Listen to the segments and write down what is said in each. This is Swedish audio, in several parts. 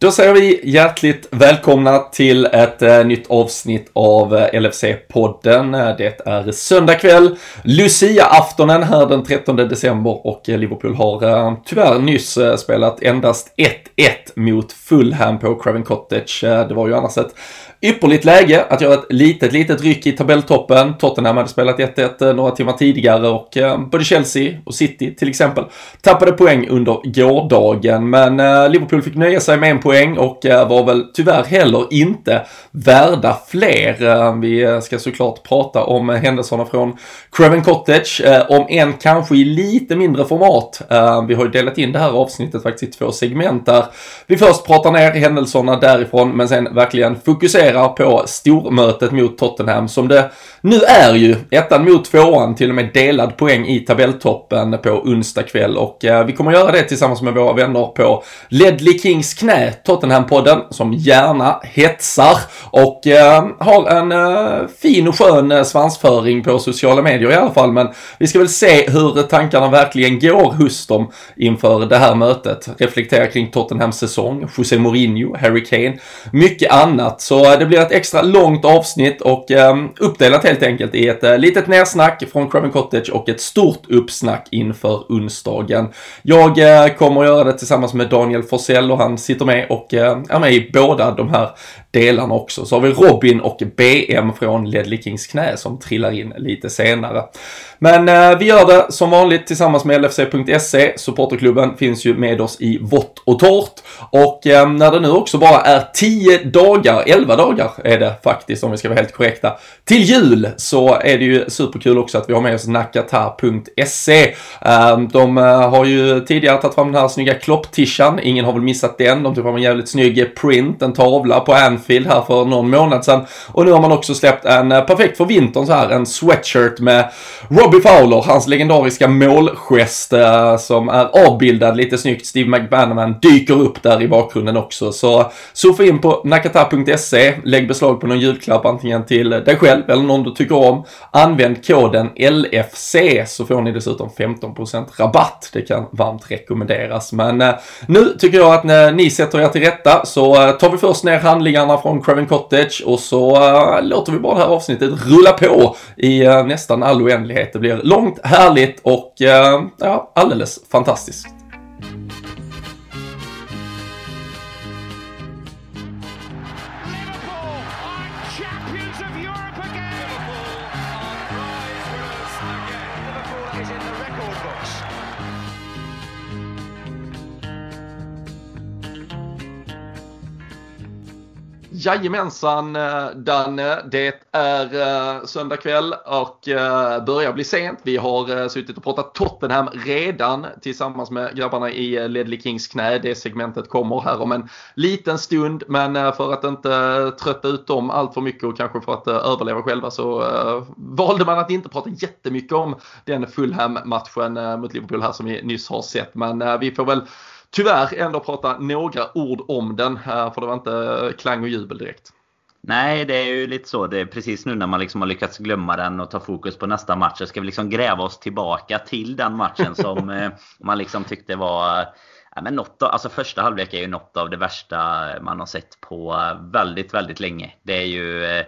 Då säger vi hjärtligt välkomna till ett eh, nytt avsnitt av eh, LFC-podden. Eh, det är söndag kväll, Lucia-aftonen här den 13 december och eh, Liverpool har eh, tyvärr nyss eh, spelat endast 1-1 mot Fulham på Craven Cottage. Det var ju annars ett ypperligt läge att göra ett litet, litet ryck i tabelltoppen. Tottenham hade spelat 1-1 eh, några timmar tidigare och eh, både Chelsea och City till exempel tappade poäng under gårdagen. Men eh, Liverpool fick nöja sig med en poäng och var väl tyvärr heller inte värda fler. Vi ska såklart prata om händelserna från Craven Cottage, om en kanske i lite mindre format. Vi har ju delat in det här avsnittet faktiskt i två segment där vi först pratar ner händelserna därifrån men sen verkligen fokuserar på stormötet mot Tottenham som det nu är ju. Ettan mot tvåan, till och med delad poäng i tabelltoppen på onsdag kväll och eh, vi kommer göra det tillsammans med våra vänner på Ledley Kings knä, Tottenham-podden, som gärna hetsar och eh, har en eh, fin och skön eh, svansföring på sociala medier i alla fall. Men vi ska väl se hur tankarna verkligen går hos dem inför det här mötet. Reflektera kring Tottenhams säsong, José Mourinho, Harry Kane, mycket annat. Så eh, det blir ett extra långt avsnitt och ehm, uppdelat helt enkelt i ett eh, litet nersnack från Craven Cottage och ett stort uppsnack inför onsdagen. Jag eh, kommer att göra det tillsammans med Daniel Forsell och han sitter med och eh, är med i båda de här delarna också. Så har vi Robin och BM från Ledley Kings knä som trillar in lite senare. Men eh, vi gör det som vanligt tillsammans med LFC.se. Supporterklubben finns ju med oss i vått och torrt. Och eh, när det nu också bara är 10 dagar, 11 dagar är det faktiskt om vi ska vara helt korrekta, till jul så är det ju superkul också att vi har med oss nakata.se. Eh, de eh, har ju tidigare tagit fram den här snygga klopptishan, ingen har väl missat den. De tog fram en jävligt snygg print, en tavla på Anfield här för någon månad sedan. Och nu har man också släppt en eh, perfekt för vintern så här, en sweatshirt med Bobby Fowler, hans legendariska målgest eh, som är avbildad lite snyggt. Steve McBanaman dyker upp där i bakgrunden också. Så surfa in på nakata.se, lägg beslag på någon julklapp antingen till dig själv eller någon du tycker om. Använd koden LFC så får ni dessutom 15% rabatt. Det kan varmt rekommenderas. Men eh, nu tycker jag att när ni sätter er till rätta så eh, tar vi först ner handlingarna från Craven Cottage och så eh, låter vi bara det här avsnittet rulla på i eh, nästan all oändlighet. Det blir långt, härligt och eh, ja, alldeles fantastiskt. Jajamensan eh, Danne, det är eh, söndag kväll och eh, börjar bli sent. Vi har suttit och pratat Tottenham redan tillsammans med grabbarna i Ledley Kings knä. Det segmentet kommer här om en liten stund men för att inte trötta ut dem allt för mycket och kanske för att överleva själva så valde man att inte prata jättemycket om den Fulham-matchen mot Liverpool här som vi nyss har sett. Men vi får väl tyvärr ändå prata några ord om den eh, för det var inte klang och jubel direkt. Nej, det är ju lite så. Det är precis nu när man liksom har lyckats glömma den och ta fokus på nästa match. Så ska vi liksom gräva oss tillbaka till den matchen som eh, man liksom tyckte var... Ja, men något av, alltså första halvlek är ju något av det värsta man har sett på väldigt, väldigt länge. Det är ju... eh,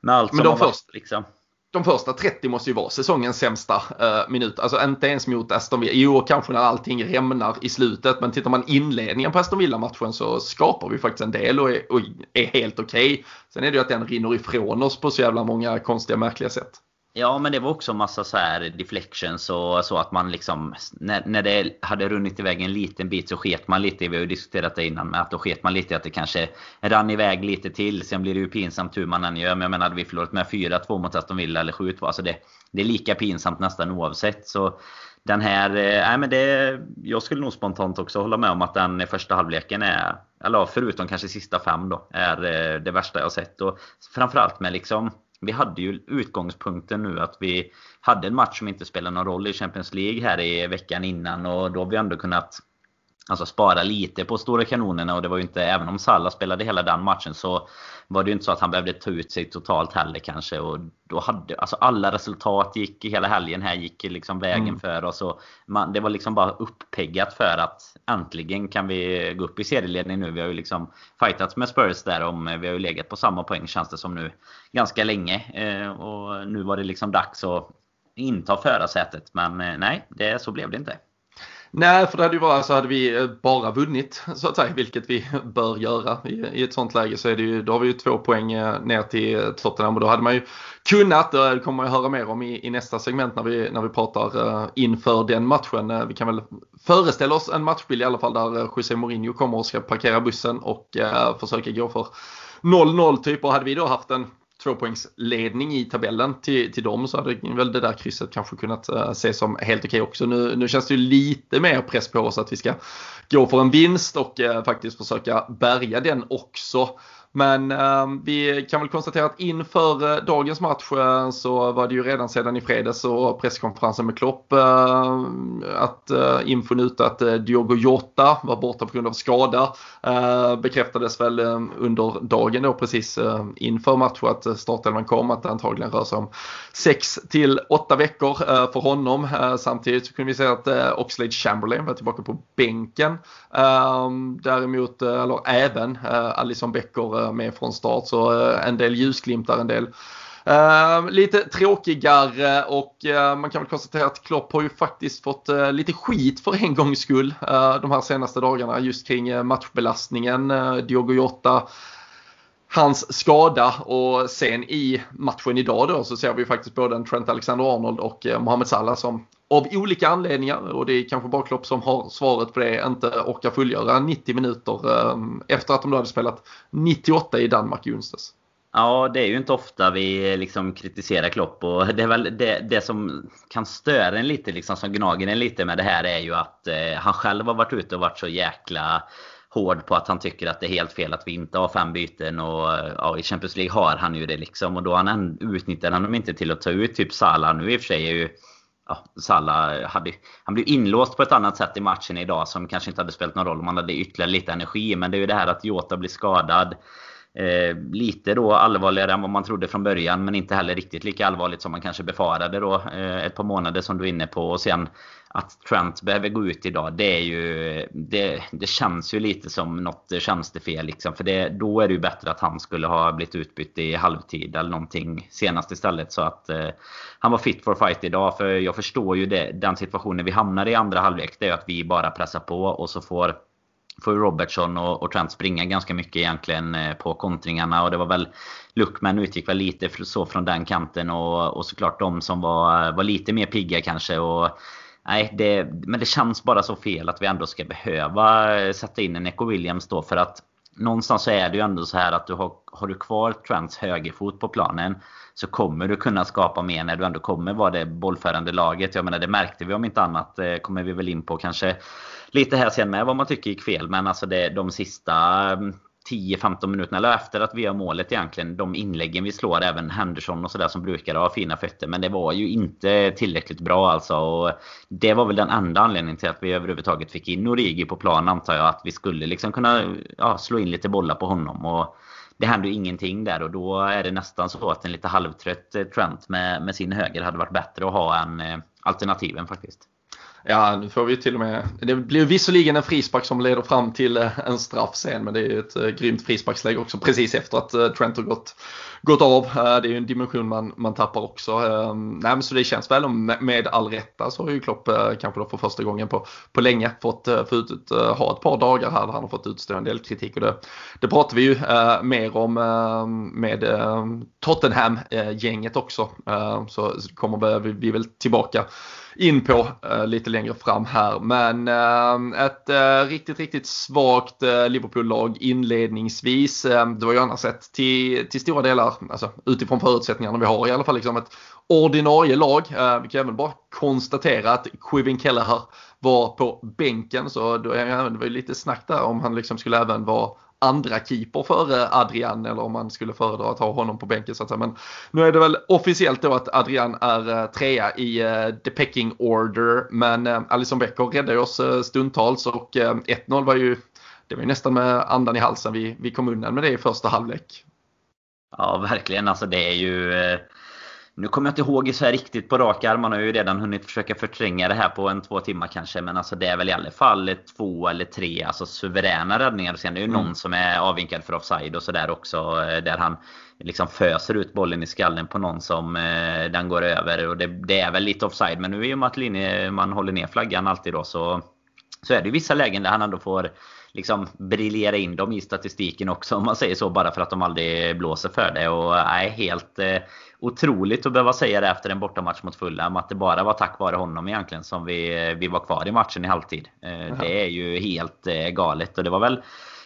Med allt Men som de har varit, först- liksom de första 30 måste ju vara säsongens sämsta eh, minut. Alltså inte ens mot Aston Villa. Jo, kanske när allting rämnar i slutet. Men tittar man inledningen på Aston Villa-matchen så skapar vi faktiskt en del och är, och är helt okej. Sen är det ju att den rinner ifrån oss på så jävla många konstiga, märkliga sätt. Ja, men det var också massa så här deflections och så att man liksom när, när det hade runnit iväg en liten bit så sket man lite vi har ju diskuterat det innan, med att då sket man lite i att det kanske rann iväg lite till. Sen blir det ju pinsamt hur man än gör. Men jag menar, hade vi förlorat med 4-2 mot Aston Villa eller 7-2, alltså det, det är lika pinsamt nästan oavsett. Så den här, eh, nej men det, jag skulle nog spontant också hålla med om att den första halvleken är, eller förutom kanske sista fem då, är eh, det värsta jag sett. Och framförallt med liksom vi hade ju utgångspunkten nu att vi hade en match som inte spelar någon roll i Champions League här i veckan innan och då har vi ändå kunnat Alltså spara lite på stora kanonerna och det var ju inte, även om Salah spelade hela den matchen så var det ju inte så att han behövde ta ut sig totalt heller kanske. Och då hade, alltså alla resultat gick hela helgen här gick liksom vägen mm. för oss. Och man, det var liksom bara uppeggat för att äntligen kan vi gå upp i serieledning nu. Vi har ju liksom fightats med Spurs där om, vi har ju legat på samma poäng känns det som nu ganska länge. Eh, och nu var det liksom dags att inta förarsätet. Men eh, nej, det, så blev det inte. Nej, för det hade ju varit så hade vi eh, bara vunnit så att säga, vilket vi bör göra. I, i ett sånt läge så är det ju, då har vi ju två poäng eh, ner till Tottenham. Och då hade man ju kunnat, eh, det kommer man ju höra mer om i, i nästa segment när vi, när vi pratar uh, inför den matchen. vi kan väl föreställa oss en matchbild i alla fall där José Mourinho kommer och ska parkera bussen och uh, försöka gå för 0-0 typ. Och hade vi då haft en tvåpoängsledning i tabellen till, till dem så hade väl det där krysset kanske kunnat eh, ses som helt okej okay också. Nu, nu känns det ju lite mer press på oss att vi ska gå för en vinst och eh, faktiskt försöka bärga den också. Men eh, vi kan väl konstatera att inför eh, dagens match eh, så var det ju redan sedan i fredags och presskonferensen med Klopp eh, att eh, infon ut att eh, Diogo Jota var borta på grund av skada. Eh, bekräftades väl eh, under dagen då precis eh, inför matchen att startelvan kom att det antagligen rör sig om 6 till 8 veckor eh, för honom. samtidigt så kunde vi säga att Oxlade Chamberlain var tillbaka på bänken. Ehm, däremot, eller även Alison Becker med från start. Så eh, en del ljusglimtar, en del Uh, lite tråkigare och uh, man kan väl konstatera att Klopp har ju faktiskt fått uh, lite skit för en gångs skull de här senaste dagarna just kring matchbelastningen. Diogo Jota hans skada och sen i matchen idag då så ser vi faktiskt både en Trent Alexander-Arnold och Mohamed Salah som av olika anledningar och det är kanske bara Klopp som har svaret på det inte orkar fullgöra 90 minuter ehm, efter att de då hade spelat 98 i Danmark i onsdags. Ja, det är ju inte ofta vi eh, liksom kritiserar Klopp och det är väl det, det som kan störa en lite, liksom, som gnager en lite med det här är ju att eh, han själv har varit ute och varit så jäkla hård på att han tycker att det är helt fel att vi inte har fem byten och eh, ja, i Champions League har han ju det liksom och då han utnyttjar han dem inte till att ta ut typ Salah nu i och för sig är ju ja, Salah hade, han blev inlåst på ett annat sätt i matchen idag som kanske inte hade spelat någon roll om han hade ytterligare lite energi. Men det är ju det här att Jota blir skadad. Eh, lite då allvarligare än vad man trodde från början men inte heller riktigt lika allvarligt som man kanske befarade då. Eh, ett par månader som du är inne på och sen att Trent behöver gå ut idag, det är ju... Det, det känns ju lite som något tjänstefel liksom. För det, då är det ju bättre att han skulle ha blivit utbytt i halvtid eller någonting senast istället. Så att eh, han var fit for fight idag. För jag förstår ju det, den situationen vi hamnar i andra halvlek. Det är ju att vi bara pressar på och så får får Robertson och, och Trent springa ganska mycket egentligen eh, på kontringarna. Och det var väl Luckman utgick väl lite så från den kanten och, och såklart de som var, var lite mer pigga kanske. Och Nej, det, men det känns bara så fel att vi ändå ska behöva sätta in en Eco Williams då för att någonstans så är det ju ändå så här att du har, har du kvar Trents högerfot på planen så kommer du kunna skapa mer när du ändå kommer vara det bollförande laget. Jag menar det märkte vi om inte annat. Det kommer vi väl in på kanske lite här sen med vad man tycker gick fel. Men alltså det, de sista mm, 10-15 minuterna, eller efter att vi har målet egentligen. De inläggen vi slår, även Henderson och sådär som brukar ha fina fötter. Men det var ju inte tillräckligt bra alltså. Och det var väl den enda anledningen till att vi överhuvudtaget fick in Origi på plan antar jag. Att vi skulle liksom kunna ja, slå in lite bollar på honom. Och det hände ju ingenting där och då är det nästan så att en lite halvtrött eh, Trent med, med sin höger hade varit bättre att ha än eh, alternativen faktiskt. Ja, nu får vi till och med, det blir visserligen en frispark som leder fram till eh, en straff sen, men det är ju ett eh, grymt frisparksläge också precis efter att eh, Trent har gått, gått av. Det är ju en dimension man, man tappar också. Ehm, nej, men så det känns väl med, med all rätta så har ju Klopp kanske då för första gången på, på länge fått, fått ut, ha ett par dagar här där han har fått utstå en del kritik och det, det pratar vi ju mer om ehm, med ehm, Tottenham-gänget också. så kommer vi, vi väl tillbaka in på eh, lite längre fram här. Men eh, ett eh, riktigt, riktigt svagt Liverpool-lag inledningsvis. det var ju annars sett till, till stora delar, alltså utifrån förutsättningarna vi har i alla fall, liksom ett ordinarie lag. vi kan även bara konstatera att Quivin Kelleher var på bänken så då, det var ju lite snack där om han liksom skulle även vara andra keeper före Adrian eller om man skulle föredra att ha honom på bänken så att säga. Men nu är det väl officiellt då att Adrian är eh, trea i eh, the pecking order. Men eh, Alison Becker räddade oss stundtals och 1-0 var ju det var ju nästan med andan i halsen vi, vi kom undan med det i första halvlek. Ja, verkligen. Alltså det är ju... Nu kommer jag inte ihåg så här riktigt på rak arm. Man har ju redan hunnit försöka förtränga det här på en två timmar kanske. Men alltså det är väl i alla fall två eller tre alltså suveräna räddningar. Sen är det ju mm. någon som är avvinkad för offside och sådär också. Eh, där han liksom föser ut bollen i skallen på någon som eh, den går över. Och det, det, är väl lite offside. Men nu och med att linje, man håller ner flaggan alltid då så, så är det vissa lägen där han ändå får liksom briljera in dem i statistiken också om man säger så bara för att de aldrig blåser för det. Och är helt eh, otroligt att behöva säga det efter en bortamatch mot Fulham att det bara var tack vare honom egentligen som vi, vi var kvar i matchen i halvtid. Eh, det är ju helt eh, galet och det var väl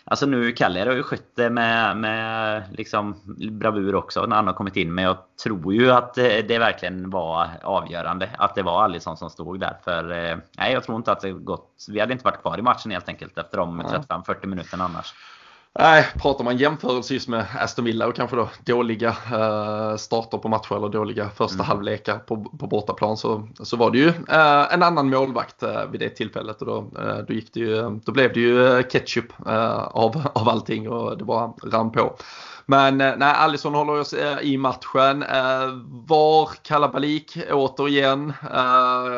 Alltså nu, Kalle har ju skött det med, med liksom bravur också när han har kommit in. Men jag tror ju att det verkligen var avgörande. Att det var Alisson som stod där. För eh, nej, jag tror inte att det gått... Vi hade inte varit kvar i matchen helt enkelt efter de 35-40 minuterna annars. Nej, pratar man jämförelse just med Aston Villa och kanske då dåliga eh, starter på matcher eller dåliga första mm. halvlekar på, på bortaplan så, så var det ju eh, en annan målvakt eh, vid det tillfället och då, eh, då, gick det ju, då blev det ju eh, ketchup eh, av, av allting och det bara rann på. Men eh, nej, Alisson håller oss eh, i matchen. Eh, var kalabalik återigen.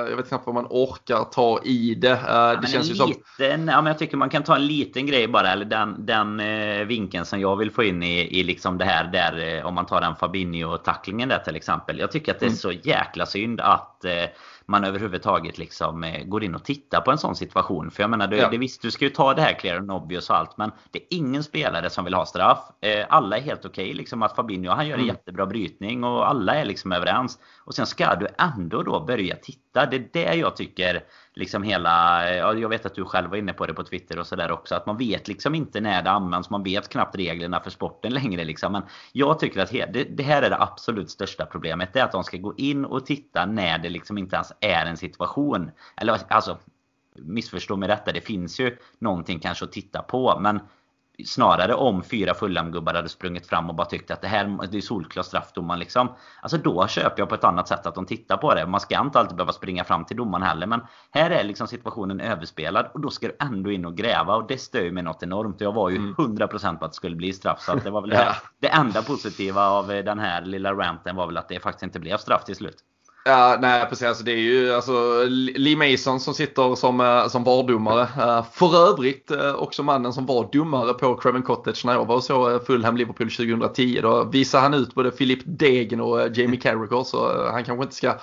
Jag vet knappt vad man orkar ta i det. Ja, det känns ju som... Liten, ja, men jag tycker man kan ta en liten grej bara. Eller den, den vinkeln som jag vill få in i, i liksom det här där om man tar den Fabinho-tacklingen där till exempel. Jag tycker att det är mm. så jäkla synd att man överhuvudtaget liksom eh, går in och tittar på en sån situation. För jag menar, det, ja. det, visst, du ska ju ta det här clear and obvious och allt. Men det är ingen spelare som vill ha straff. Eh, alla är helt okej. Okay, liksom att Fabinho han gör en mm. jättebra brytning och alla är liksom överens. Och sen ska du ändå då börja titta. Det är det jag tycker liksom hela, eh, ja, jag vet att du själv var inne på det på Twitter och sådär också, att man vet liksom inte när det används, man vet knappt reglerna för sporten längre liksom. Men jag tycker att det, det här är det absolut största problemet, det är att de ska gå in och titta när det liksom inte ens är en situation. Eller alltså, missförstå mig rätta, det finns ju någonting kanske att titta på, men snarare om fyra Fulham-gubbar hade sprungit fram och bara tyckt att det här det är solklar straffdomaren liksom. Alltså då köper jag på ett annat sätt att de tittar på det. Man ska inte alltid behöva springa fram till domaren heller. Men här är liksom situationen överspelad och då ska du ändå in och gräva och det stör ju mig något enormt. Jag var ju 100% mm. på att det skulle bli straff. Så det var väl det, det enda positiva av den här lilla ranten var väl att det faktiskt inte blev straff till slut. Ja, nej precis. Alltså, det är ju alltså, Lee Mason som sitter som, eh, som VAR-domare. Eh, för övrigt eh, också mannen som var domare på Craven Cottage när jag var och såg Fulham Liverpool 2010. Då visade han ut både Philip Degen och Jamie Carragher så han kanske inte ska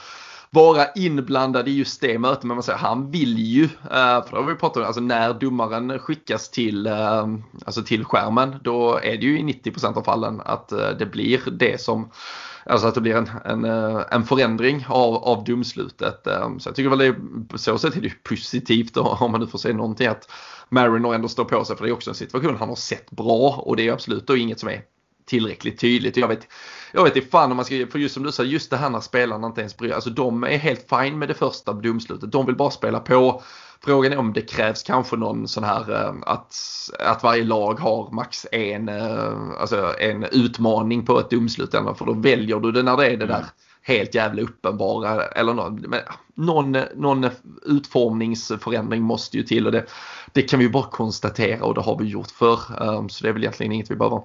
vara inblandad i just det mötet. Men man säger, han vill ju, för det har vi pratat om, alltså när domaren skickas till, alltså till skärmen då är det ju i 90% av fallen att det blir det som Alltså att det blir en, en, eh, en förändring av, av domslutet. Eh, så jag tycker väl det är, på så sätt är det positivt om man nu får se någonting att Mariner ändå står på sig. För det är också en situation han har sett bra och det är absolut då inget som är tillräckligt tydligt. Jag vet, jag vet inte fan om man ska, för just som du säger, just det här när spelarna inte ens bryr alltså de är helt fine med det första domslutet. De vill bara spela på. Frågan är om det krävs kanske någon sån här eh, att, att varje lag har max en, eh, alltså en utmaning på ett domslut. För då väljer du det när det är det där mm. helt jävla uppenbara. Eller någon, men någon, någon utformningsförändring måste ju till och det, det kan vi bara konstatera och det har vi gjort för. Ehm, så det är väl egentligen inget vi behöver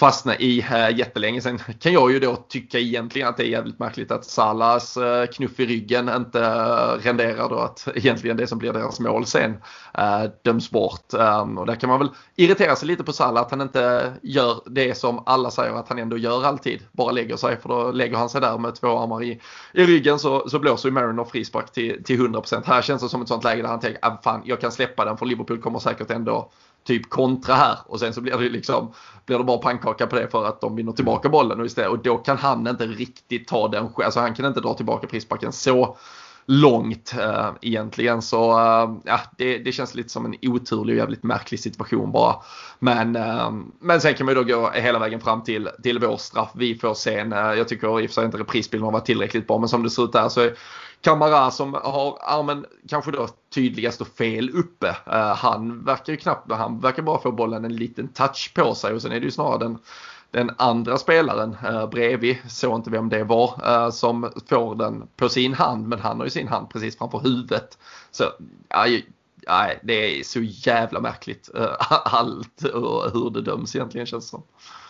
fastna i jättelänge. Sen kan jag ju då tycka egentligen att det är jävligt märkligt att Salas eh, knuff i ryggen inte renderar då att egentligen det som blir deras mål sen eh, döms bort. Ehm, och där kan man väl irritera sig lite på Salah att han inte gör det som alla säger att han ändå gör alltid. Bara lägger sig för då lägger han sig där med två armar i, i ryggen så, så blåser ju Mariner frispark till, till 100%. Här känns det som ett sånt läge där han tänker att ah, fan jag kan släppa den för Liverpool kommer säkert ändå typ kontra här och sen så blir det liksom blir det bara pannkaka på det för att de vinner tillbaka bollen och istället och då kan han inte riktigt ta den alltså han kan inte dra tillbaka frisparken så långt äh, egentligen. Så äh, ja, det, det känns lite som en oturlig och jävligt märklig situation bara. Men, äh, men sen kan man ju då gå hela vägen fram till, till vår straff. Vi får sen, jag tycker i och för sig inte reprisbilden har varit tillräckligt bra, men som det ser ut där så är Kamara som har armen kanske då tydligast och fel uppe. Uh, han verkar ju knappt, han verkar bara få bollen en liten touch på sig och sen är det ju snarare den, den andra spelaren eh, bredvid, såg inte vem det var, eh, som får den på sin hand men han har ju sin hand precis framför huvudet. Så ja, Nej, det är så jävla märkligt allt och hur det döms egentligen känns som.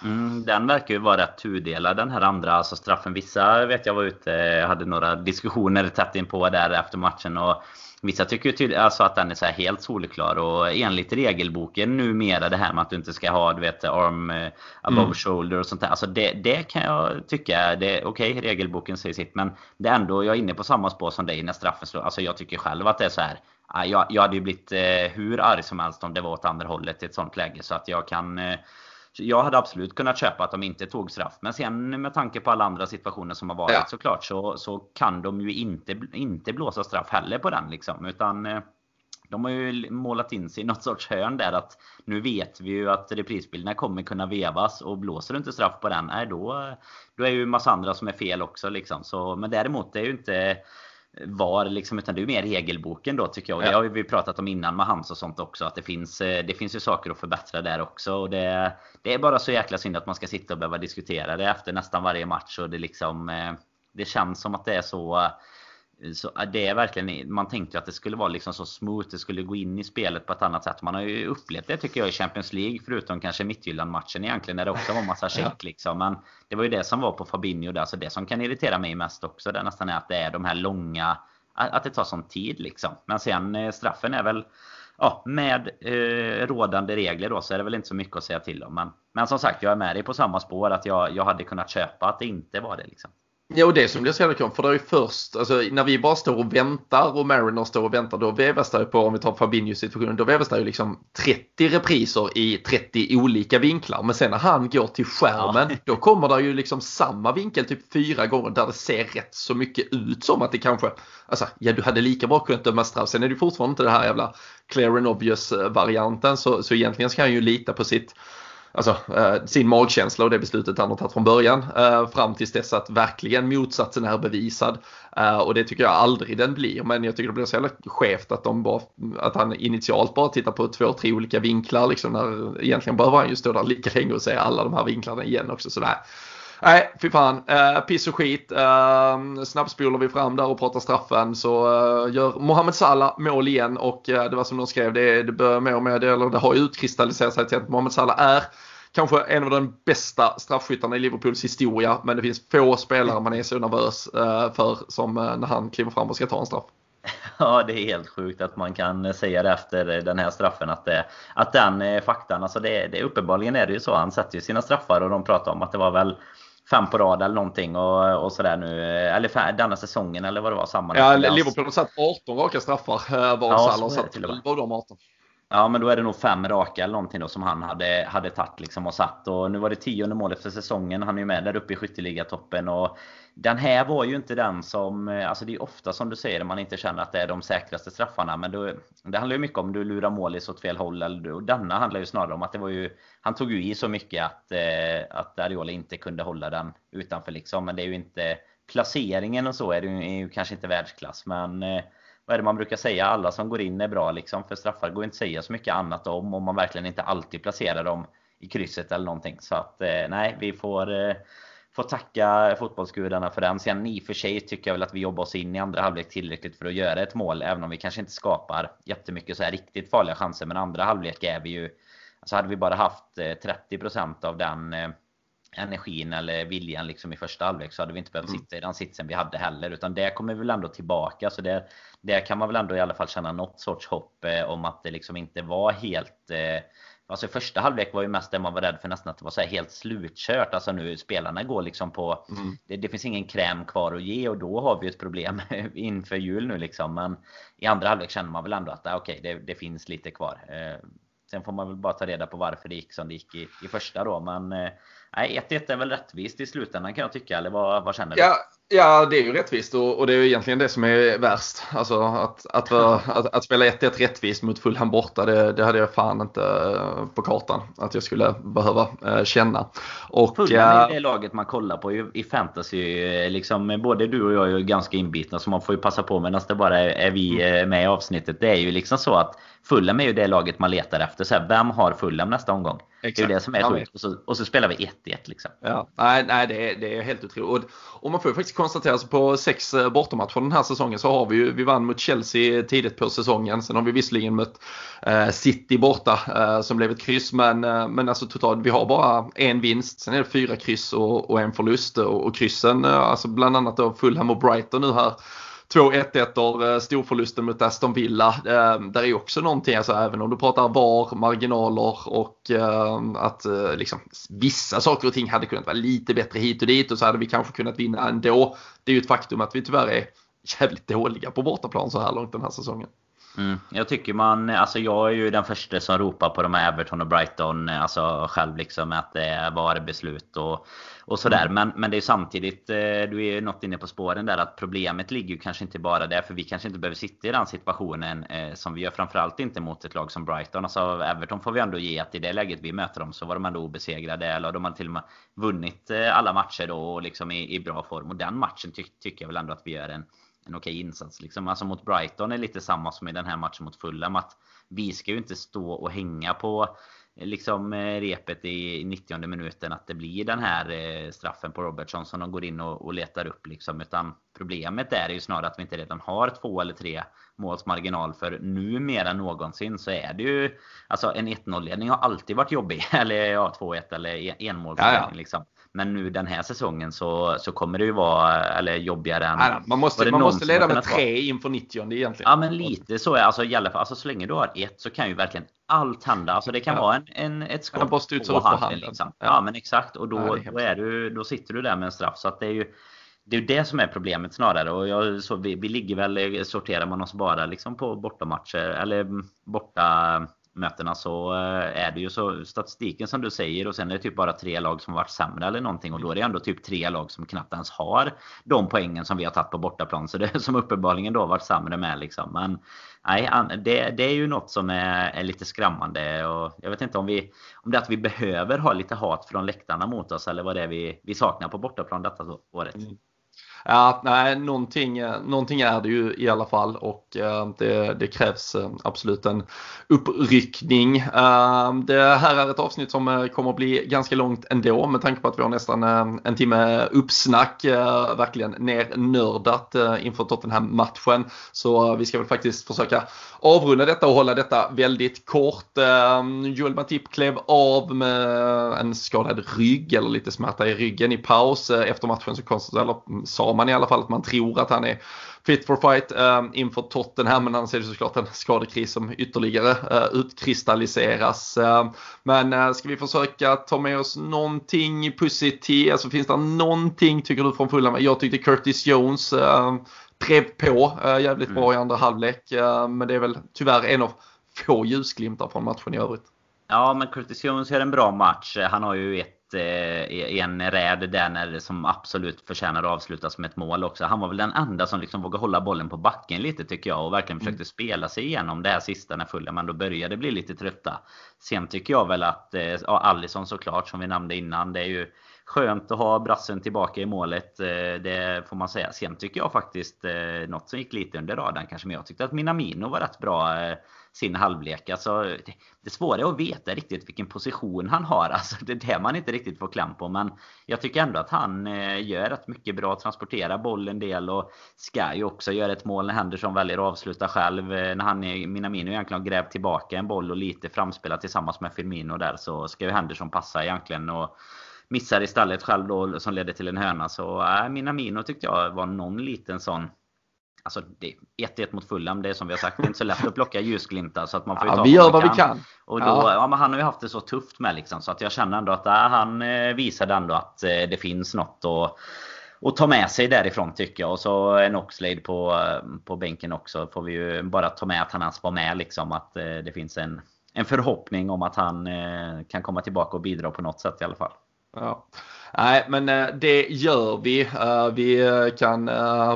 Mm, den verkar ju vara rätt tudelad den här andra alltså straffen. Vissa vet jag var ute, hade några diskussioner tätt in på där efter matchen och Vissa tycker ju alltså att den är så helt solklar och enligt regelboken numera det här med att du inte ska ha du vet arm eh, above mm. shoulder och sånt där. Alltså det, det kan jag tycka, okej okay, regelboken säger sitt men det är ändå, jag är inne på samma spår som dig när straffen slår. Alltså jag tycker själv att det är så här. Jag, jag hade ju blivit eh, hur arg som helst om det var åt andra hållet i ett sånt läge så att jag kan eh, jag hade absolut kunnat köpa att de inte tog straff. Men sen med tanke på alla andra situationer som har varit ja. såklart så, så kan de ju inte, inte blåsa straff heller på den liksom. Utan eh, de har ju målat in sig i något sorts hörn där att nu vet vi ju att reprisbilderna kommer kunna vevas och blåser du inte straff på den, nej då, då är ju massa andra som är fel också liksom. Så, men däremot det är ju inte VAR liksom, utan det är mer regelboken då tycker jag. Och det har vi pratat om innan med hans och sånt också. Att det finns, eh, det finns ju saker att förbättra där också. Och det, det är bara så jäkla synd att man ska sitta och behöva diskutera det efter nästan varje match. Och det liksom, eh, det känns som att det är så så det är verkligen, man tänkte att det skulle vara liksom så smooth, det skulle gå in i spelet på ett annat sätt. Man har ju upplevt det tycker jag i Champions League, förutom kanske Midtjylland-matchen egentligen, när det också var massa check liksom. Men det var ju det som var på Fabinho där, så det som kan irritera mig mest också, det nästan är att det är de här långa, att det tar sån tid liksom. Men sen eh, straffen är väl, ja, med eh, rådande regler då så är det väl inte så mycket att säga till om. Men, men som sagt, jag är med dig på samma spår, att jag, jag hade kunnat köpa att det inte var det liksom. Ja, och det som blir så jävla kul, för det är ju först, alltså när vi bara står och väntar och Mariner står och väntar, då vävas det ju på, om vi tar Fabinhos situationen, då vävas det ju liksom 30 repriser i 30 olika vinklar. Men sen när han går till skärmen, ja. då kommer det ju liksom samma vinkel typ fyra gånger där det ser rätt så mycket ut som att det kanske, alltså ja du hade lika bra kunnat döma straff. Sen är det fortfarande inte det här jävla clear and obvious varianten, så, så egentligen ska han ju lita på sitt alltså, eh, sin magkänsla och det beslutet han har tagit från början eh, fram tills dess att verkligen motsatsen är bevisad. Eh, och det tycker jag aldrig den blir. Men jag tycker det blir så jävla skevt att, de bara, att han initialt bara tittar på två, tre olika vinklar. Liksom, när egentligen behöver han ju stå där lika länge och se alla de här vinklarna igen också. Sådär. Nej, fy fan. Uh, piss och skit. Uh, snabbspolar vi fram där och pratar straffen så uh, gör Mohamed Salah mål igen och uh, det var som de skrev, det, det börjar med och med, det, eller det har ju utkristalliserat sig till att Mohamed Salah är kanske en av de bästa straffskyttarna i Liverpools historia. Men det finns få spelare man är så nervös för som när han kliver fram och ska ta en straff. Ja, det är helt sjukt att man kan säga det efter den här straffen. Att, det, att den faktan, alltså det, det, uppenbarligen är det ju så. Han sätter ju sina straffar och de pratar om att det var väl fem på rad eller någonting och, och sådär nu. Eller denna säsongen eller vad det var. Samma ja, Liverpool har satt 18 raka straffar. Eh, var ja, Salah satt 12 av de 18. Ja, men då är det nog fem raka eller någonting då som han hade, hade tagit liksom och satt. Och nu var det tionde målet för säsongen. Han är ju med där uppe i skytteligatoppen. Och den här var ju inte den som... Eh, alltså det är ofta som du säger, man inte känner att det är de säkraste straffarna. Men då, det handlar ju mycket om du lurar målis åt fel håll. Eller, och denna handlar ju snarare om att det var ju... Han tog ju i så mycket att, eh, att Ariola inte kunde hålla den utanför liksom. Men det är ju inte... Placeringen och så är, det ju, är ju kanske inte världsklass. Men... Eh, vad är det man brukar säga? Alla som går in är bra liksom. För straffar går inte att säga så mycket annat om. Om man verkligen inte alltid placerar dem i krysset eller någonting. Så att eh, nej, vi får, eh, får tacka fotbollsgudarna för den. Sen i och för sig tycker jag väl att vi jobbar oss in i andra halvlek tillräckligt för att göra ett mål. Även om vi kanske inte skapar jättemycket så här riktigt farliga chanser. Men andra halvlek är vi ju... Alltså hade vi bara haft eh, 30% av den eh, energin eller viljan liksom i första halvlek så hade vi inte behövt mm. sitta i den sitsen vi hade heller. Utan det kommer väl ändå tillbaka. Så det, det kan man väl ändå i alla fall känna något sorts hopp eh, om att det liksom inte var helt... Eh, alltså första halvlek var ju mest det man var rädd för nästan att det var så helt slutkört. Alltså nu spelarna går liksom på... Mm. Det, det, finns ingen kräm kvar att ge och då har vi ett problem inför jul nu liksom. Men i andra halvlek känner man väl ändå att ah, okej, okay, det, det, finns lite kvar. Eh, sen får man väl bara ta reda på varför det gick som det gick i, i första då. Men... Eh, nej, 1-1 är väl rättvist i slutändan kan jag tycka. Eller vad, vad känner du? Ja, Ja, det är ju rättvist och, och, det är ju egentligen det som är värst. Alltså att, att, att, att spela 1-1 rättvist mot Fulham borta, det, det, hade jag fan inte eh, på kartan att jag skulle behöva äh, känna. Och, Fulham är äh, det laget man kollar på i, fantasy. Liksom, både du och jag är ju ganska inbitna så man får ju passa på medan det bara är, är vi mm. med i avsnittet. Det är ju liksom så att Fulham är ju det laget man letar efter. Så här, vem har Fulham nästa omgång? Exakt. Det är det som är sjukt. Och så, och så spelar vi 1-1 liksom. Ja, nej, nej det, är, det är helt otroligt. Och, och man får ju faktiskt konstatera att på sex eh, bortamatcher den här säsongen så har vi ju, vi vann mot Chelsea tidigt på säsongen. Sen har vi visserligen mött eh, City borta eh, som blev ett kryss. Men, eh, men alltså totalt, vi har bara en vinst. Sen är det fyra kryss och, och en förlust. Och, och kryssen, eh, alltså bland annat då Fulham och Brighton nu här två 1-1 eh, storförlusten mot Aston Villa. Eh, där är också någonting, alltså även om du pratar VAR, marginaler och eh, att liksom, vissa saker och ting hade kunnat vara lite bättre hit och dit och så hade vi kanske kunnat vinna ändå. Det är ju ett faktum att vi tyvärr är jävligt dåliga på bortaplan så här långt den här säsongen. Mm. Jag tycker man, alltså jag är ju den första som ropar på de här Everton och Brighton, alltså själv liksom att det var beslut och och sådär. Mm. Men, men det är samtidigt, eh, du är ju något inne på spåren där att problemet ligger ju kanske inte bara där. För vi kanske inte behöver sitta i den situationen eh, som vi gör. Framförallt inte mot ett lag som Brighton. Alltså Everton får vi ändå ge att i det läget vi möter dem så var de ändå obesegrade. Eller de har till och med vunnit eh, alla matcher då och liksom i, i bra form. Och den matchen ty tycker jag väl ändå att vi gör en, en okej insats. Liksom. Alltså mot Brighton är lite samma som i den här matchen mot Fulham. Att vi ska ju inte stå och hänga på liksom eh, repet i 90 minuten att det blir den här eh, straffen på Robertson som de går in och, och letar upp liksom. Utan problemet är ju snarare att vi inte redan har två eller tre måls marginal. För nu mer än någonsin så är det ju Alltså en 1-0 ledning har alltid varit jobbig. Eller ja 2-1 eller enmålsledning ja, ja. liksom. Men nu den här säsongen så, så kommer det ju vara eller jobbigare än... Nej, man måste, man måste leda med tre inför 90 egentligen. Ja men lite så är alltså, i alla fall, alltså så länge du har ett så kan ju verkligen allt hända. Alltså det kan ja. vara en, en, ett skott på handen. handen. Liksom. Ja. ja. men exakt. Och då, ja, är då, är du, då sitter du där med en straff. Så att det är ju det är det som är problemet snarare. Och jag, så vi, vi ligger väl, sorterar man oss bara liksom på bortamatcher eller borta mötena så eh, är det ju så statistiken som du säger och sen är det typ bara tre lag som varit sämre eller någonting och då är det ändå typ tre lag som knappt ens har de poängen som vi har tagit på bortaplan. Så det är som uppenbarligen då varit sämre med liksom. Men nej, det, det är ju något som är, är, lite skrämmande och jag vet inte om vi om det är att vi behöver ha lite hat från läktarna mot oss eller vad det är vi, vi saknar på bortaplan detta året. Mm. Ja, nej, någonting, eh, någonting är det ju i alla fall och eh, det, det krävs eh, absolut en uppryckning. Det här är ett avsnitt som kommer att bli ganska långt ändå med tanke på att vi har nästan en timme uppsnack, verkligen nernördat inför Tottenham-matchen. Så vi ska väl faktiskt försöka avrunda detta och hålla detta väldigt kort. Joel Matip klev av med en skadad rygg eller lite smärta i ryggen i paus. Efter matchen så konstaterade, sa man i alla fall att man tror att han är fit for fight eh, inför Tottenham. Men annars är det såklart en skadekris som ytterligare eh, utkristalliseras. Eh, men eh, ska vi försöka ta med oss någonting positivt? Alltså finns det någonting tycker du från Fulham? Jag tyckte Curtis Jones eh, drev på eh, jävligt mm. bra i andra halvlek. Eh, men det är väl tyvärr en av få ljusglimtar från matchen i övrigt. Ja, men Curtis Jones gör en bra match. Han har ju ett en räd där när som absolut förtjänar att avslutas med ett mål också. Han var väl den enda som liksom vågade hålla bollen på backen lite tycker jag och verkligen mm. försökte spela sig igenom det här sista när Fulham ändå började bli lite trötta. Sen tycker jag väl att, eh, ja Alisson såklart som vi nämnde innan, det är ju skönt att ha brassen tillbaka i målet. Eh, det får man säga. Sen tycker jag faktiskt något som gick lite under radarn kanske, men jag tyckte att Minamino var rätt bra sin halvlek. Alltså, det, det svåra är att veta riktigt vilken position han har. Alltså, det är det man inte riktigt får kläm på. Men jag tycker ändå att han eh, gör rätt mycket bra. Transporterar bollen en del och ska ju också göra ett mål när Henderson väljer att avsluta själv. Eh, när han, eh, Minamino egentligen har grävt tillbaka en boll och lite framspelat tillsammans med Firmino där så ska ju Henderson passa egentligen. Och, missar istället själv då som ledde till en hörna. Så äh, Minamino tyckte jag var någon liten sån Alltså 1-1 mot Fulham, det är som vi har sagt, det är inte så lätt att plocka ljusglimtar. Så att man får ja, vi gör vad kan. vi kan. Och då, ja. ja. men han har ju haft det så tufft med liksom, så att jag känner ändå att äh, han eh, visade ändå att eh, det finns något att, att ta med sig därifrån tycker jag. Och så en Oxlade på, eh, på bänken också. Får vi ju bara ta med att han ens var med liksom. Att det finns en, en förhoppning om att han kan komma tillbaka och bidra på något sätt i alla fall. Ja. Nej, men eh, det gör vi. Eh, vi eh, kan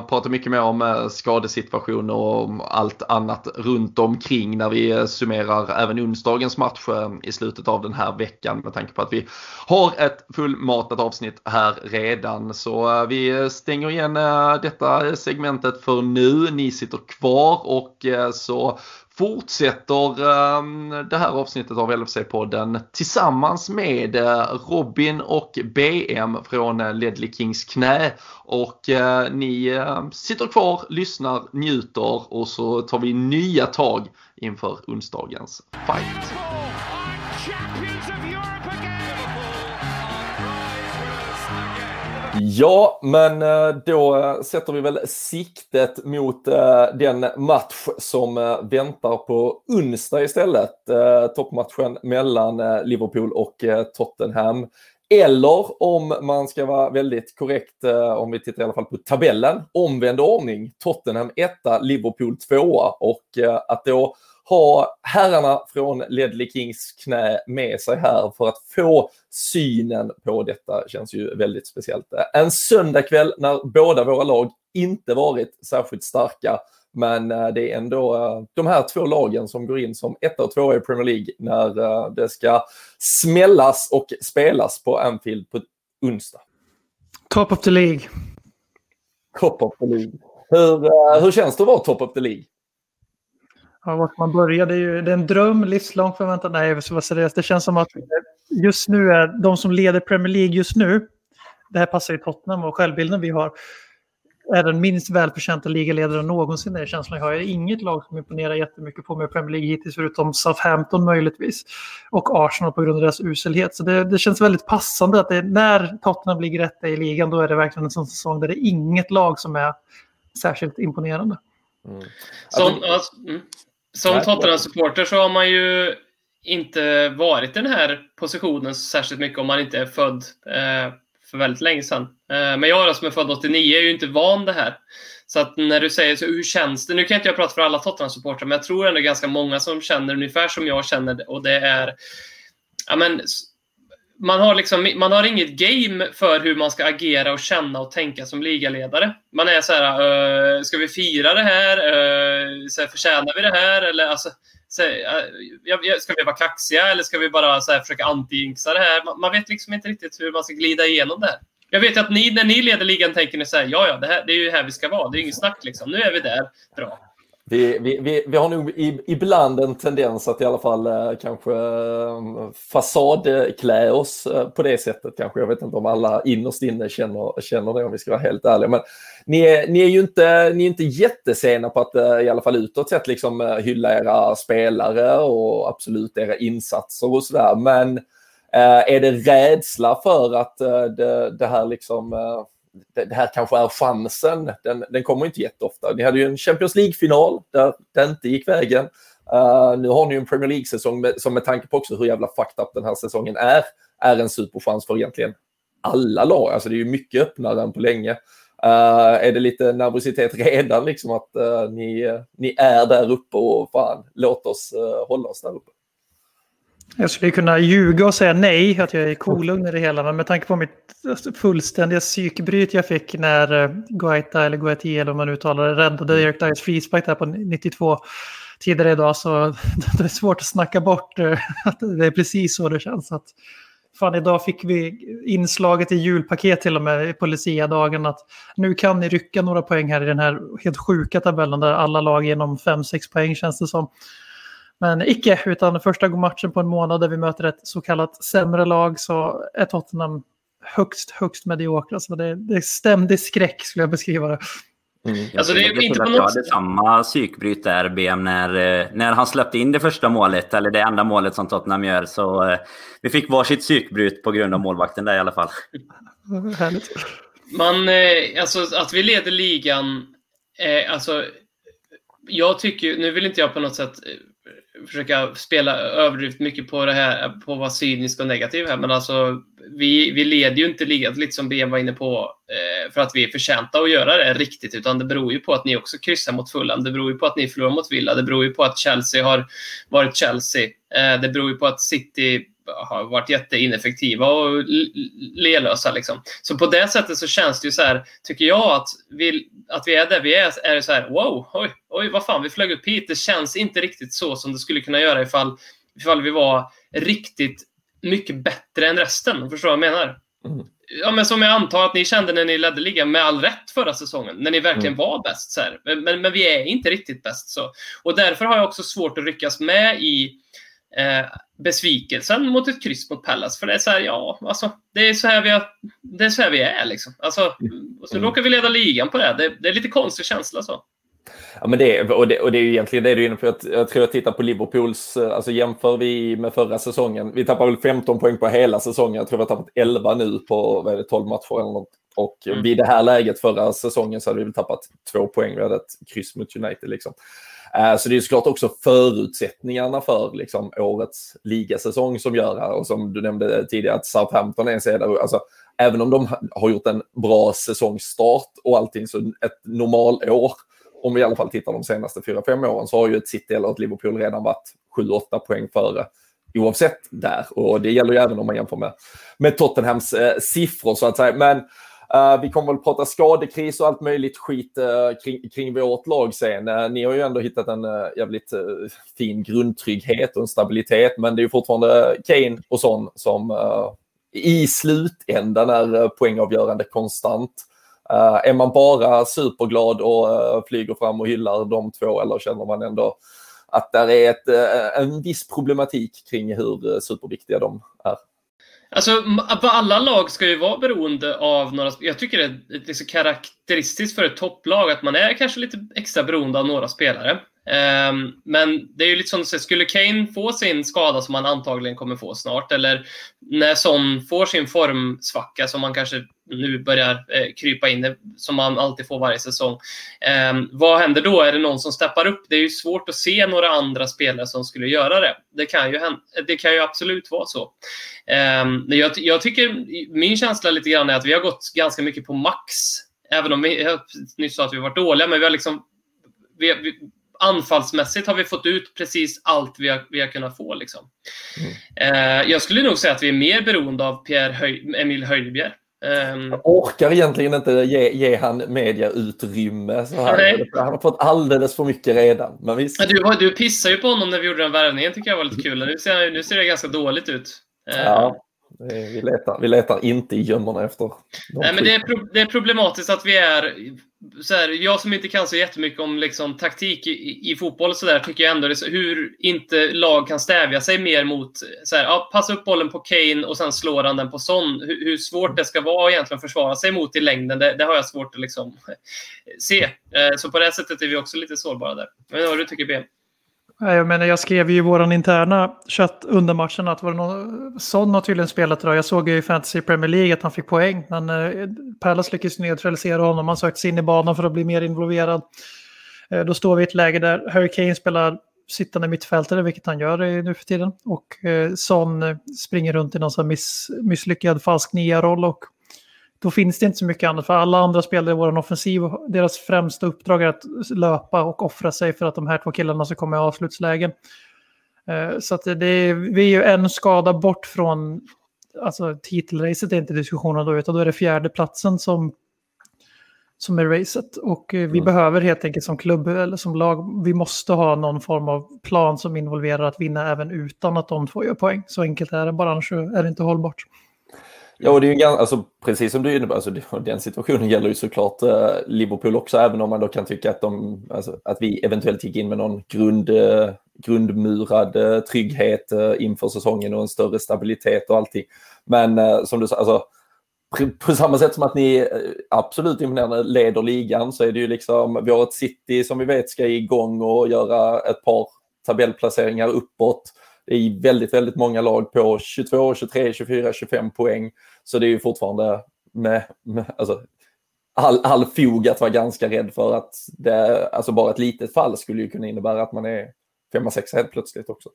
prata mycket mer om skadesituationer och allt annat runt omkring när vi summerar även onsdagens match i slutet av den här veckan med tanke på att vi har ett fullmatat avsnitt här redan. Så vi stänger igen detta segmentet för nu. Ni sitter kvar och så fortsätter ehm, det här avsnittet av LFC-podden tillsammans med eh, Robin och BM från eh, Ledley Kings knä. Och eh, ni ehm, sitter kvar, lyssnar, njuter och så tar vi nya tag inför onsdagens fight. Ja, men eh, då eh, sätter vi väl siktet mot eh, den match som väntar på onsdag istället. Toppmatchen mellan Liverpool och Tottenham. Eller om man ska vara väldigt korrekt, om vi tittar i alla fall på tabellen, omvänd ordning. Tottenham 1, Liverpool 2 och att då ha herrarna från Ledley Kings knä med sig här för att få synen på detta känns ju väldigt speciellt. En söndagkväll när båda våra lag inte varit särskilt starka men eh, det är ändå eh, de här två lagen som går in som ett och två i Premier League när eh, det ska smällas och spelas på Anfield på onsdag. Top of the League. Top of the League. Hur, hur känns det att vara top of the League? Ja, vart man börjar, det är ju det är en dröm, livslång förväntan. Nej, jag ska vara seriös. Det känns som att just nu är de som leder Premier League just nu, det här passar ju Tottenham och självbilden vi har, är den minst välförtjänta ligaledaren någonsin. Det är känslan jag har. Jag har inget lag som imponerar jättemycket på mig i Premier League hittills, förutom Southampton möjligtvis. Och Arsenal på grund av deras uselhet. Så det, det känns väldigt passande att det, när Tottenham ligger rätta i ligan, då är det verkligen en sån säsong där det är inget lag som är särskilt imponerande. Mm. Som, alltså, mm. Som Tottenham-supporter så har man ju inte varit i den här positionen särskilt mycket om man inte är född eh, för väldigt länge sedan. Eh, men jag som är född 89 är ju inte van det här. Så att när du säger så, hur känns det? Nu kan inte jag prata för alla Tottenham-supportrar, men jag tror ändå ganska många som känner ungefär som jag känner och det är ja, men, man har, liksom, man har inget game för hur man ska agera och känna och tänka som ligaledare. Man är så här, uh, ska vi fira det här? Uh, så här, förtjänar vi det här? Eller, alltså, så uh, ska vi vara kaxiga eller ska vi bara så här, försöka anti-jinxa det här? Man, man, vet liksom inte riktigt hur man ska glida igenom det här. Jag vet att ni, när ni leder ligan, tänker ni så här, ja, ja, det, här, det är ju här vi ska vara. Det är ju inget snack liksom. Nu är vi där. Bra. Vi, vi, vi, vi, har nog ibland en tendens att i alla fall eh, kanske eh, fasadklä oss eh, på det sättet kanske. Jag vet inte om alla innerst inne känner, känner det om vi ska vara helt ärliga. Men ni är, ni är ju inte, ni är inte jättesena på att eh, i alla fall utåt sett liksom eh, hylla era spelare och absolut era insatser och sådär. Men är det rädsla för att det, det här liksom det, det här kanske är chansen. Den, den kommer inte jätteofta. Ni hade ju en Champions League-final där det inte gick vägen. Uh, nu har ni ju en Premier League-säsong med, som med tanke på också hur jävla fucked up den här säsongen är, är en superchans för egentligen alla lag. Alltså det är ju mycket öppnare än på länge. Uh, är det lite nervositet redan liksom att uh, ni, ni är där uppe och fan, låt oss hålla oss där uppe? Jag skulle kunna ljuga och säga nej, att jag är kolugn i det hela. Men med tanke på mitt fullständiga psykbryt jag fick när eh, Guaita, eller Guaiti eller vad man uttalar det, räddade Erik Dyers frispark där på 92 tidigare idag. Så det är svårt att snacka bort eh, att det är precis så det känns. Att, fan, idag fick vi inslaget i julpaket till och med på Lucia-dagen att nu kan ni rycka några poäng här i den här helt sjuka tabellen där alla lag genom 5-6 poäng känns det som. Men icke, utan första matchen på en månad där vi möter ett så kallat sämre lag så är Tottenham högst, högst mediokra. Så det, det är ständig skräck skulle jag beskriva det. Mm. Alltså det är inte på något... Jag hade samma psykbryt där, BM, när, eh, när han släppte in det första målet, eller det enda målet som Tottenham gör. Så eh, vi fick varsitt psykbryt på grund av målvakten där i alla fall. Härligt. Man, eh, alltså att vi leder ligan, eh, alltså jag tycker, nu vill inte jag på något sätt försöka spela överdrivet mycket på det här, på att vara cynisk och negativ här, men alltså vi, vi leder ju inte ligan, lite som BM var inne på, eh, för att vi är förtjänta att göra det riktigt, utan det beror ju på att ni också kryssar mot Fulham, det beror ju på att ni förlorar mot Villa, det beror ju på att Chelsea har varit Chelsea, eh, det beror ju på att City har varit jätteineffektiva och lelösa. Liksom. Så på det sättet så känns det ju så här, tycker jag, att vi, att vi är där vi är. Är det så här, wow, oj, oj, vad fan, vi flög upp hit. Det känns inte riktigt så som det skulle kunna göra ifall, ifall vi var riktigt mycket bättre än resten. Förstår du vad jag menar? Mm. Ja, men som jag antar att ni kände när ni ledde ligan med all rätt förra säsongen, när ni verkligen mm. var bäst. Så men, men, men, vi är inte riktigt bäst. så. Och därför har jag också svårt att ryckas med i eh, besvikelsen mot ett kryss mot Pallas. För det är så här, ja, alltså, det är så här vi, har, det är, så här vi är. Liksom. Alltså, och så mm. råkar vi leda ligan på det. det. Det är lite konstig känsla. så. Ja, men det, och, det, och det är ju egentligen det du är inne på. Jag tror jag tittar på Liverpools, eh, alltså jämför vi med förra säsongen. Vi tappar väl 15 poäng på hela säsongen. Jag tror vi har tappat 11 nu på vad är det, 12 matcher eller något. Och mm. vid det här läget förra säsongen så hade vi väl tappat två poäng. Vi hade ett kryss mot United liksom. Eh, så det är såklart också förutsättningarna för liksom, årets ligasäsong som gör, och som du nämnde tidigare, att Southampton är en sida. Alltså, även om de har gjort en bra säsongstart och allting, så ett normalår om vi i alla fall tittar de senaste 4-5 åren så har ju ett City eller ett Liverpool redan varit 7-8 poäng före oavsett där. Och det gäller ju även om man jämför med, med Tottenhams eh, siffror så att säga. Men uh, vi kommer väl prata skadekris och allt möjligt skit uh, kring, kring vårt lag sen. Uh, ni har ju ändå hittat en jävligt fin grundtrygghet och en stabilitet, men det är ju fortfarande Kane och sån som i slutändan är poängavgörande konstant. Uh, är man bara superglad och uh, flyger fram och hyllar de två eller känner man ändå att det är ett, uh, en viss problematik kring hur superviktiga de är? Alltså, alla lag ska ju vara beroende av några... Jag tycker det är liksom karaktäristiskt för ett topplag att man är kanske lite extra beroende av några spelare. Um, men det är ju lite som du säger, skulle Kane få sin skada som han antagligen kommer få snart, eller när Son får sin formsvacka som man kanske nu börjar eh, krypa in som man alltid får varje säsong. Um, vad händer då? Är det någon som steppar upp? Det är ju svårt att se några andra spelare som skulle göra det. Det kan ju, eh, det kan ju absolut vara så. Um, jag, jag tycker, min känsla lite grann är att vi har gått ganska mycket på max. Även om vi, jag nyss sa att vi varit dåliga, men vi har liksom vi, vi, anfallsmässigt har vi fått ut precis allt vi har, vi har kunnat få. Liksom. Mm. Eh, jag skulle nog säga att vi är mer beroende av Pierre Höj, Emil Höjbjerg. Um, jag orkar egentligen inte ge, ge han mediautrymme. Så här. Han har fått alldeles för mycket redan. Men visst. Du, du pissade ju på honom när vi gjorde den värvningen, tycker jag var lite kul. Nu ser, nu ser det ganska dåligt ut. Ja, vi letar, vi letar inte i gömmorna efter Nej, men det är, pro, det är problematiskt att vi är så här, jag som inte kan så jättemycket om liksom, taktik i, i fotboll och så där, tycker jag ändå det, hur inte lag kan stävja sig mer mot så här, ja, passa upp bollen på Kane och sen slår han den på Son. Hur, hur svårt det ska vara egentligen att försvara sig mot i längden, det, det har jag svårt att liksom, se. Eh, så på det sättet är vi också lite sårbara där. Jag vet inte vad du tycker, Ben? Jag menar, jag skrev ju i vår interna chatt under matchen att var det någon, Son har tydligen spelat idag. Jag såg ju i Fantasy Premier League att han fick poäng. Men eh, Palace lyckades neutralisera honom. Han sökte sig in i banan för att bli mer involverad. Eh, då står vi i ett läge där Harry Kane spelar sittande mittfältare, vilket han gör nu för tiden. Och eh, Son eh, springer runt i någon sån miss, misslyckad falsk nia-roll och då finns det inte så mycket annat. För alla andra spelare i vår offensiv, deras främsta uppdrag är att löpa och offra sig för att de här två killarna ska komma i avslutslägen. Eh, så att det är, vi är ju en skada bort från, alltså titelracet är inte diskussionen då, utan då är det fjärde platsen som, som är racet. Och eh, vi mm. behöver helt enkelt som klubb eller som lag, vi måste ha någon form av plan som involverar att vinna även utan att de två gör poäng. Så enkelt är det, bara annars är det inte hållbart. Ja, och det är ju ganska, alltså, precis som du innebär, alltså, den situationen gäller ju såklart eh, Liverpool också, även om man då kan tycka att, de, alltså, att vi eventuellt gick in med någon grund, eh, grundmurad eh, trygghet eh, inför säsongen och en större stabilitet och allting. Men eh, som du sa, alltså, på samma sätt som att ni eh, absolut imponerande leder ligan så är det ju liksom, vi har ett City som vi vet ska igång och göra ett par tabellplaceringar uppåt. Det är väldigt, väldigt många lag på 22, 23, 24, 25 poäng. Så det är ju fortfarande med, med alltså, all, all fog att vara ganska rädd för att det, alltså bara ett litet fall skulle ju kunna innebära att man är 5-6 helt plötsligt också.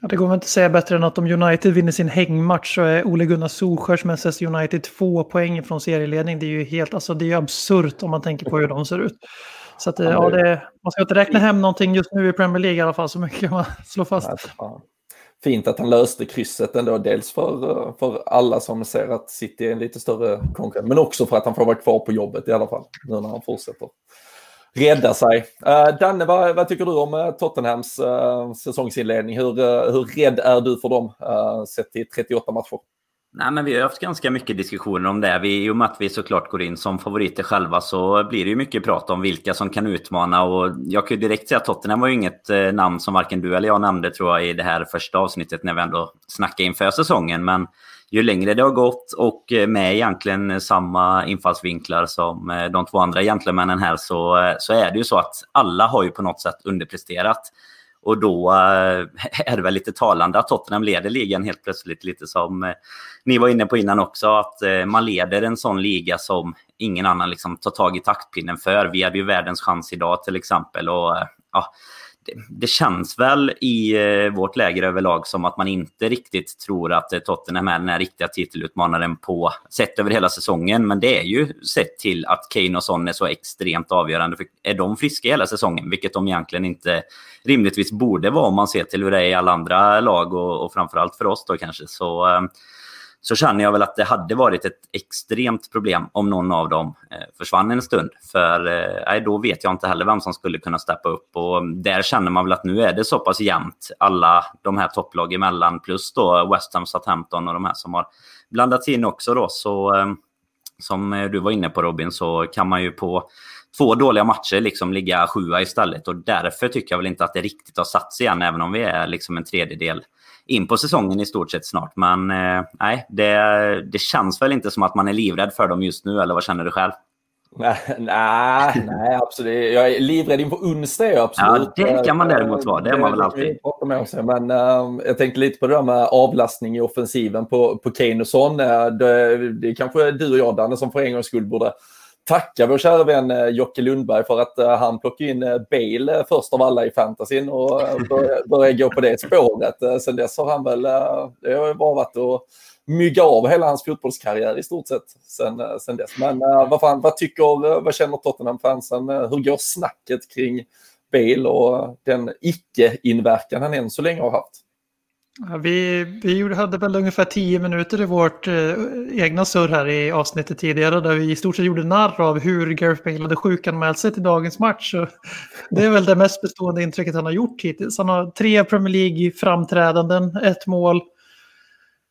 Ja, det går väl inte att säga bättre än att om United vinner sin hängmatch så är Ole Gunnar Solskjörs Manchester United två poäng från serieledning. Det är ju helt, alltså det är absurt om man tänker på hur de ser ut. Så att, ja, det, man ska inte räkna hem någonting just nu i Premier League i alla fall, så mycket kan man slå fast. fint att han löste krysset ändå. Dels för, för alla som ser att City är en lite större konkurrent, men också för att han får vara kvar på jobbet i alla fall. Nu när han fortsätter rädda sig. Uh, Danne, vad, vad, tycker du om uh, Tottenhams uh, säsongsinledning? Hur, hur rädd är du för dem sett till 38 matcher? Nej, men vi har haft ganska mycket diskussioner om det. Vi, I och med att vi såklart går in som favoriter själva så blir det ju mycket prat om vilka som kan utmana. Och jag kan ju direkt säga att Tottenham var ju inget eh, namn som varken du eller jag nämnde tror jag i det här första avsnittet när vi ändå snackade inför säsongen. Men ju längre det har gått och eh, med egentligen samma infallsvinklar som eh, de två andra gentlemännen här så, eh, så är det ju så att alla har ju på något sätt underpresterat. Och då eh, är det väl lite talande att Tottenham leder ligan helt plötsligt. Lite som eh, ni var inne på innan också. Att eh, man leder en sån liga som ingen annan liksom tar tag i taktpinnen för. Vi hade ju världens chans idag till exempel. Och, ja, det, känns väl i eh, vårt läger överlag som att man inte riktigt tror att eh, Tottenham är den här riktiga titelutmanaren på sett över hela säsongen. Men det är ju sett till att Kane och Son är så extremt avgörande. För är de friska hela säsongen, vilket de egentligen inte rimligtvis borde vara om man ser till hur det är i alla andra lag och, och framförallt för oss då kanske, så eh, så känner jag väl att det hade varit ett extremt problem om någon av dem eh, försvann en stund. För eh, då vet jag inte heller vem som skulle kunna steppa upp. Och där känner man väl att nu är det så pass jämnt, alla de här topplag emellan, plus då West Ham, Southampton och de här som har blandats in också då. Så eh, som du var inne på Robin, så kan man ju på två dåliga matcher liksom ligga sjua istället. Och därför tycker jag väl inte att det riktigt har satt sig än, även om vi är liksom en tredjedel in på säsongen i stort sett snart. Men eh, nej, det, det känns väl inte som att man är livrädd för dem just nu, eller vad känner du själv? Nej, nej, nej, absolut. Jag är livrädd inför onsdag, absolut. Ja, det kan man däremot vara. Det är man väl alltid. Men uh, jag tänkte lite på det där med avlastning i offensiven på, på Kane och Son. Eh, det, det kanske du och jag, Danne, som för en gångs skull borde tacka vår kära vän eh, Jocke Lundberg för att eh, han plockade in eh, Bale först av alla i fantasyn och började, började gå på det spåret. Sen dess har han väl, det har bara varit att mygga av hela hans fotbollskarriär i stort sett sen, sen dess. Men vad, fan, vad tycker, vad känner Tottenham-fansen? hur går snacket kring Bale och den icke-inverkan han än så länge har haft? Ja, vi, vi hade väl ungefär tio minuter i vårt eh, egna surr här i avsnittet tidigare där vi i stort sett gjorde narr av hur Gareth Bale hade sjukanmält sig till dagens match. Så det är väl det mest bestående intrycket han har gjort hittills. Han har tre Premier League-framträdanden, ett mål,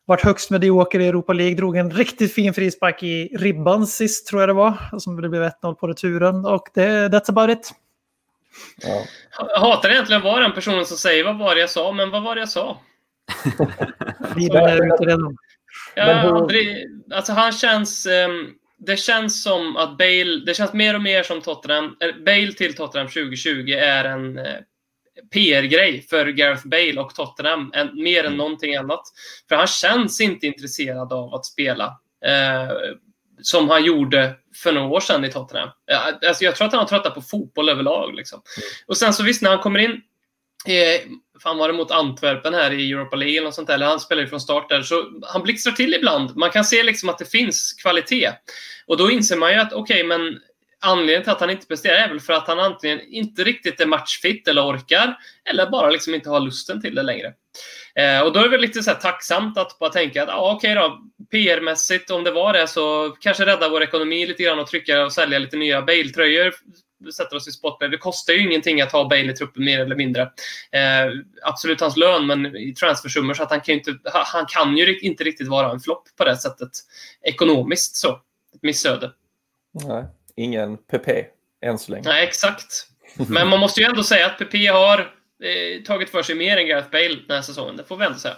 varit högst medioker i Europa League, drog en riktigt fin frispark i ribban sist tror jag det var, som det blev 1-0 på returen och det, that's about it. Ja. Jag hatar egentligen att vara den personen som säger vad var det jag sa, men vad var det jag sa? Vidare är ute redan. Ja, alltså han känns... Um, det känns som att Bale... Det känns mer och mer som Tottenham... Bale till Tottenham 2020 är en uh, PR-grej för Gareth Bale och Tottenham, en, mer än mm. någonting annat. För han känns inte intresserad av att spela. Uh, som han gjorde för några år sedan i Tottenham. Alltså jag tror att han har tröttat på fotboll överlag. Liksom. Mm. Och sen så visst, när han kommer in Eh, fan var det mot Antwerpen här i Europa League eller något sånt där, eller han spelar ju från start där, så han blixtrar till ibland. Man kan se liksom att det finns kvalitet. Och då inser man ju att okej, okay, men anledningen till att han inte presterar är väl för att han antingen inte riktigt är matchfit eller orkar, eller bara liksom inte har lusten till det längre. Eh, och då är det väl lite så tacksamt att bara tänka att ah, okej okay då, PR-mässigt, om det var det, så kanske rädda vår ekonomi lite grann och trycka och sälja lite nya Bale-tröjor sätter oss i spotlight. Det kostar ju ingenting att ha Bale i truppen mer eller mindre. Eh, absolut hans lön, men i transfersummor så att han kan ju inte, han kan ju inte riktigt vara en flopp på det sättet ekonomiskt så. Ett missöde. Nej, ingen PP än så länge. Nej, exakt. Men man måste ju ändå säga att PP har eh, tagit för sig mer än Gareth Bale den här säsongen. Det får vi ändå säga.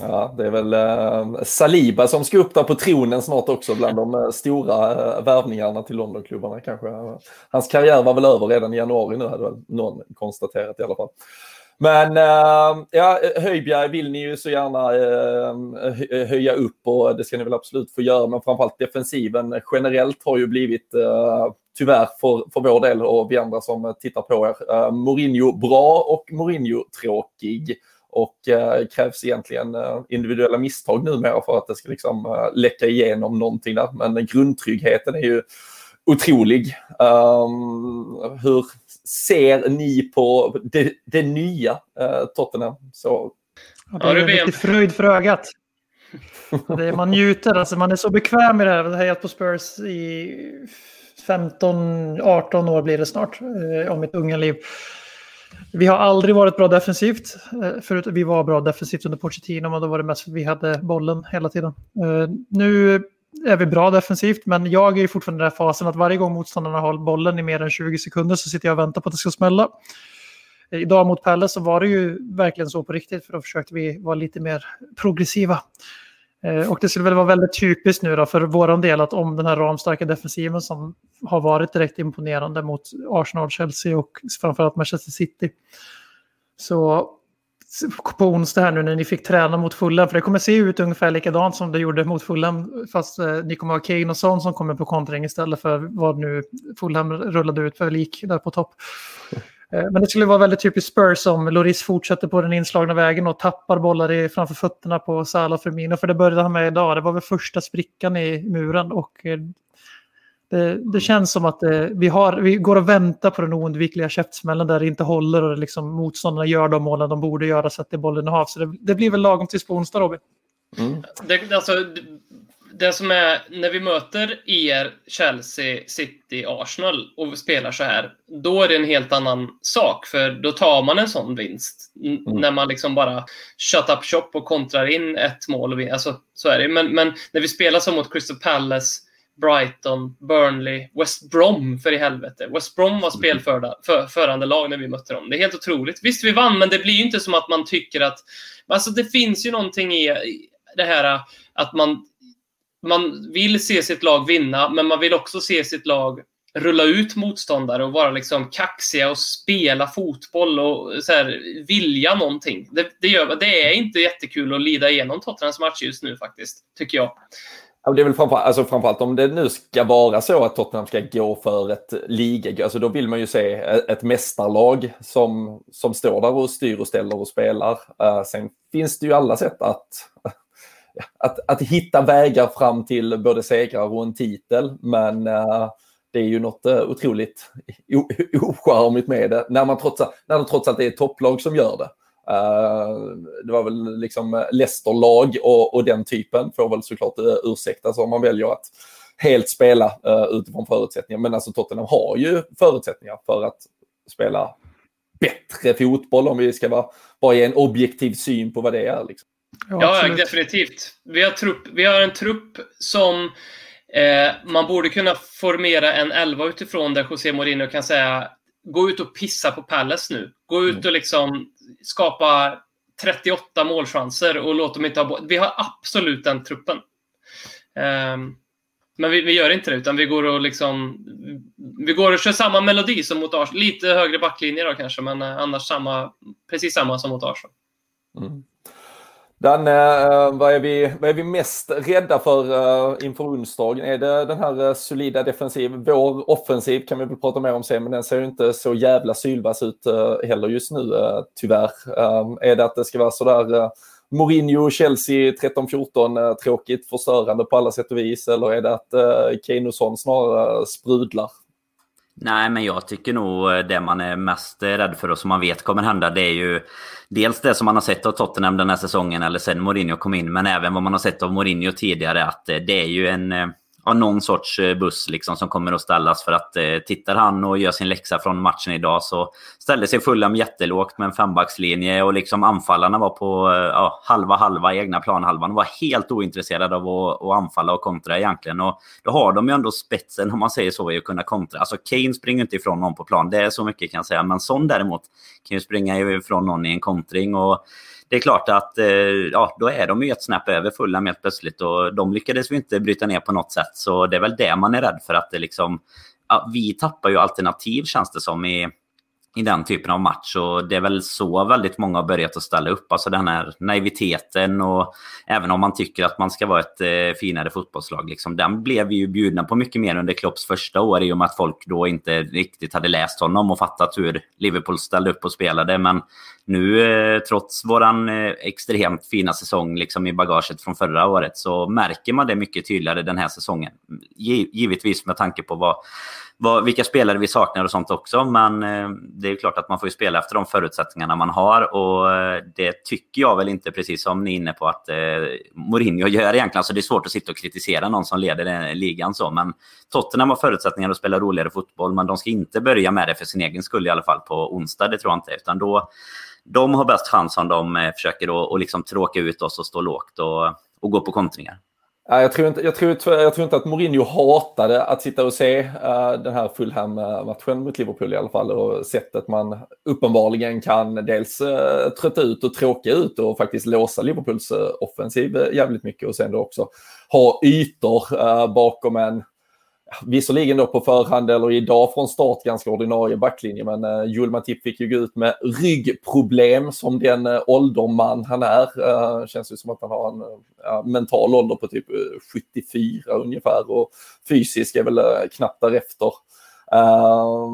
Ja, det är väl eh, Saliba som ska upp där på tronen snart också bland de eh, stora eh, värvningarna till Londonklubbarna kanske. hans karriär var väl över redan i januari nu hade väl någon konstaterat i alla fall. Men ja, Höjbjerg vill ni ju så gärna höja upp och det ska ni väl absolut få göra. Men framförallt defensiven generellt har ju blivit tyvärr för, för vår del och vi andra som tittar på er. Mourinho bra och Mourinho tråkig. Och eh, krävs egentligen eh, individuella misstag numera för att det ska liksom eh, läcka igenom någonting där. Men grundtryggheten är ju otrolig. Um, hur ser ni på det, det nya uh, Tottenham? Så Ja, det är en riktig fröjd för ögat. Det är, man njuter, alltså man är så bekväm i det här. Jag har hejat på Spurs i 15-18 år blir det snart, eh, om mitt unga liv. Vi har aldrig varit bra defensivt. Eh, förut, vi var bra defensivt under Pochettino, men då var det mest för att vi hade bollen hela tiden. Eh, nu är vi bra defensivt, men jag är fortfarande i den här fasen att varje gång motståndarna har bollen i mer än 20 sekunder så sitter jag och väntar på att det ska smälla. Idag mot Pelle så var det ju verkligen så på riktigt, för då försökte vi vara lite mer progressiva. Eh, och det skulle väl vara väldigt typiskt nu då för vår del att om den här ramstarka defensiven som har varit direkt imponerande mot Arsenal, Chelsea och framförallt Manchester City. Så på onsdag här nu när ni fick träna mot Fulham, för det kommer se ut ungefär likadant som det gjorde mot Fulham, fast eh, ni kommer ha Kane och Son som kommer på kontring istället för vad nu Fulham rullade ut för lik där på topp. Eh, men det skulle vara väldigt typiskt Spurs om Loris fortsätter på den inslagna vägen och tappar bollar i, framför fötterna på Salah Firmino. För det började han med idag. Det var väl första sprickan i muren. Och eh, det, det känns som att det, eh, vi, har, vi går och väntar på den oundvikliga käftsmällen där det inte håller och liksom motståndarna gör de målen de borde göra, sätter bollen i hav. Så det, det blir väl lagom tills på onsdag, Robin. Mm. Det, alltså, det som är när vi möter er, Chelsea, City, Arsenal och spelar så här, då är det en helt annan sak. För då tar man en sån vinst. Mm. När man liksom bara shut up shop och kontrar in ett mål. Alltså, så är det. Men, men när vi spelar så mot Crystal Palace, Brighton, Burnley, West Brom för i helvete. West Brom var spelförande för, förande lag när vi mötte dem. Det är helt otroligt. Visst, vi vann, men det blir ju inte som att man tycker att... Alltså, det finns ju någonting i det här att man man vill se sitt lag vinna, men man vill också se sitt lag rulla ut motståndare och vara liksom kaxiga och spela fotboll och så här, vilja någonting. Det, det, gör, det är inte jättekul att lida igenom Tottenhams match just nu faktiskt, tycker jag. Ja, det är väl framförallt, alltså framförallt om det nu ska vara så att Tottenham ska gå för ett liga, alltså då vill man ju se ett mästarlag som, som står där och styr och ställer och spelar. Uh, sen finns det ju alla sätt att att, att hitta vägar fram till både segrar och en titel. Men uh, det är ju något uh, otroligt ocharmigt med det när, man trots, när det trots allt är ett topplag som gör det. Uh, det var väl liksom Leicester-lag och, och, den typen får väl såklart uh, ursäktas om man väljer att helt spela uh, utifrån förutsättningar. Men alltså Tottenham har ju förutsättningar för att spela bättre fotboll om vi ska vara, bara ge en objektiv syn på vad det är. Liksom. Ja, ja definitivt. Vi har, trupp, vi har en trupp som eh, man borde kunna formera en elva utifrån där José Mourinho kan säga gå ut och pissa på Palace nu. Gå ut och liksom skapa 38 målchanser och låt dem inte ha Vi har absolut den truppen. Um, men vi, vi, gör inte det, utan vi går och liksom... Vi går och kör samma melodi som mot Arsenal. Lite högre backlinje då kanske, men eh, annars samma, precis samma som mot Arsenal. Mm. Danne, eh, vad är, vi, vad är vi mest rädda för eh, inför onsdagen? Är det den här eh, solida defensiv? Vår offensiv kan vi väl prata mer om sen, men den ser ju inte så jävla sylvass ut heller just nu, tyvärr. är det att det ska vara sådär Mourinho, Chelsea 13-14, tråkigt, förstörande på alla sätt och vis, eller är det att uh, snarare sprudlar? Nej, men jag tycker nog eh, det man är mest eh, rädd för och som man vet kommer hända, det är ju dels det som man har sett av Tottenham den här säsongen, eller sen Mourinho kom in, men även vad man har sett av Mourinho tidigare, att eh, det är ju en ja, någon sorts eh, buss liksom som kommer att ställas. För att eh, tittar han och gör sin läxa från matchen idag så ställde sig Fulham jättelågt med en fembackslinje och liksom anfallarna var på eh, ja, halva halva egna planhalvan. De var helt ointresserade av att, att, anfalla och kontra egentligen. Och då har de ju ändå spetsen, om man säger så, i att kunna kontra. Alltså Kane springer inte ifrån någon på plan, det är så mycket kan jag säga. Men Son däremot kan ju springa ifrån någon i en kontring. Och det är klart att eh, ja, då är de ju ett snäpp över fulla helt plötsligt och de lyckades vi inte bryta ner på något sätt. Så det är väl det man är rädd för att det liksom... Ja, vi tappar ju alternativ känns det som i, i den typen av match. Och det är väl så väldigt många har börjat att ställa upp. Alltså den här naiviteten och även om man tycker att man ska vara ett eh, finare fotbollslag. Liksom, den blev vi ju bjudna på mycket mer under Klopps första år i och med att folk då inte riktigt hade läst honom och fattat hur Liverpool ställde upp och spelade. Men nu, eh, trots våran eh, extremt fina säsong liksom i bagaget från förra året, så märker man det mycket tydligare den här säsongen. Givetvis med tanke på vad vad, vilka spelare vi saknar och sånt också. Men eh, det är klart att man får ju spela efter de förutsättningarna man har. Och det tycker jag väl inte, precis som ni är inne på, att eh, Mourinho gör egentligen. Alltså det är svårt att sitta och kritisera någon som leder ligan så. Men Tottenham har förutsättningar att spela roligare fotboll. Men de ska inte börja med det för sin egen skull i alla fall på onsdag. Det tror jag inte. Utan då, de har bäst chans om de eh, försöker att och liksom tråka ut oss och stå lågt och, och gå på kontringar. Jag tror, inte, jag, tror, jag tror inte att Mourinho hatade att sitta och se uh, den här Fulham-matchen mot Liverpool i alla fall och sättet man uppenbarligen kan dels uh, trötta ut och tråka ut och faktiskt låsa Liverpools uh, offensiv jävligt mycket och sen då också ha ytor bakom en Visserligen då på förhand eller idag från start ganska ordinarie backlinje men eh, uh, Julmatip fick ju gå ut med ryggproblem som den uh, ålderman han är. Uh, känns ju som att han har en uh, mental ålder på typ 74 ungefär och fysisk är väl uh, knappt därefter. Uh,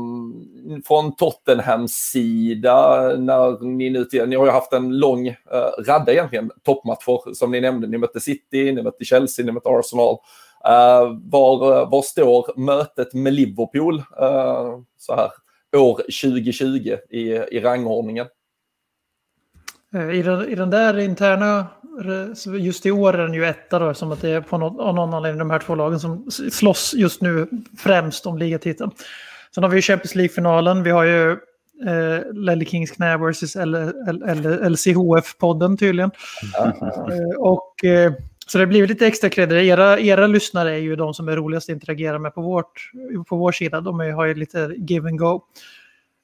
från Tottenhams sida, när ni nu till, ni har ju haft en lång uh, radda egentligen toppmatcher som ni nämnde. Ni mötte City, ni mötte Chelsea, ni mötte Arsenal. Uh, var, var står mötet med Liverpool uh, så här år 2020 i, i rangordningen? Eh, I den, I den där interna, just i år är den ju etta då, som att det är på någon, av någon anledning de här två lagen som slåss just nu främst om ligatiteln. Sen har vi ju Champions League-finalen, vi har ju eh, Lelle Kings knä versus LCHF-podden tydligen. Mm. Eh, och eh, så det blir lite extra cred. Era, era lyssnare är ju de som är roligast att interagera med på, vårt, på vår sida. De är, har ju lite give and go.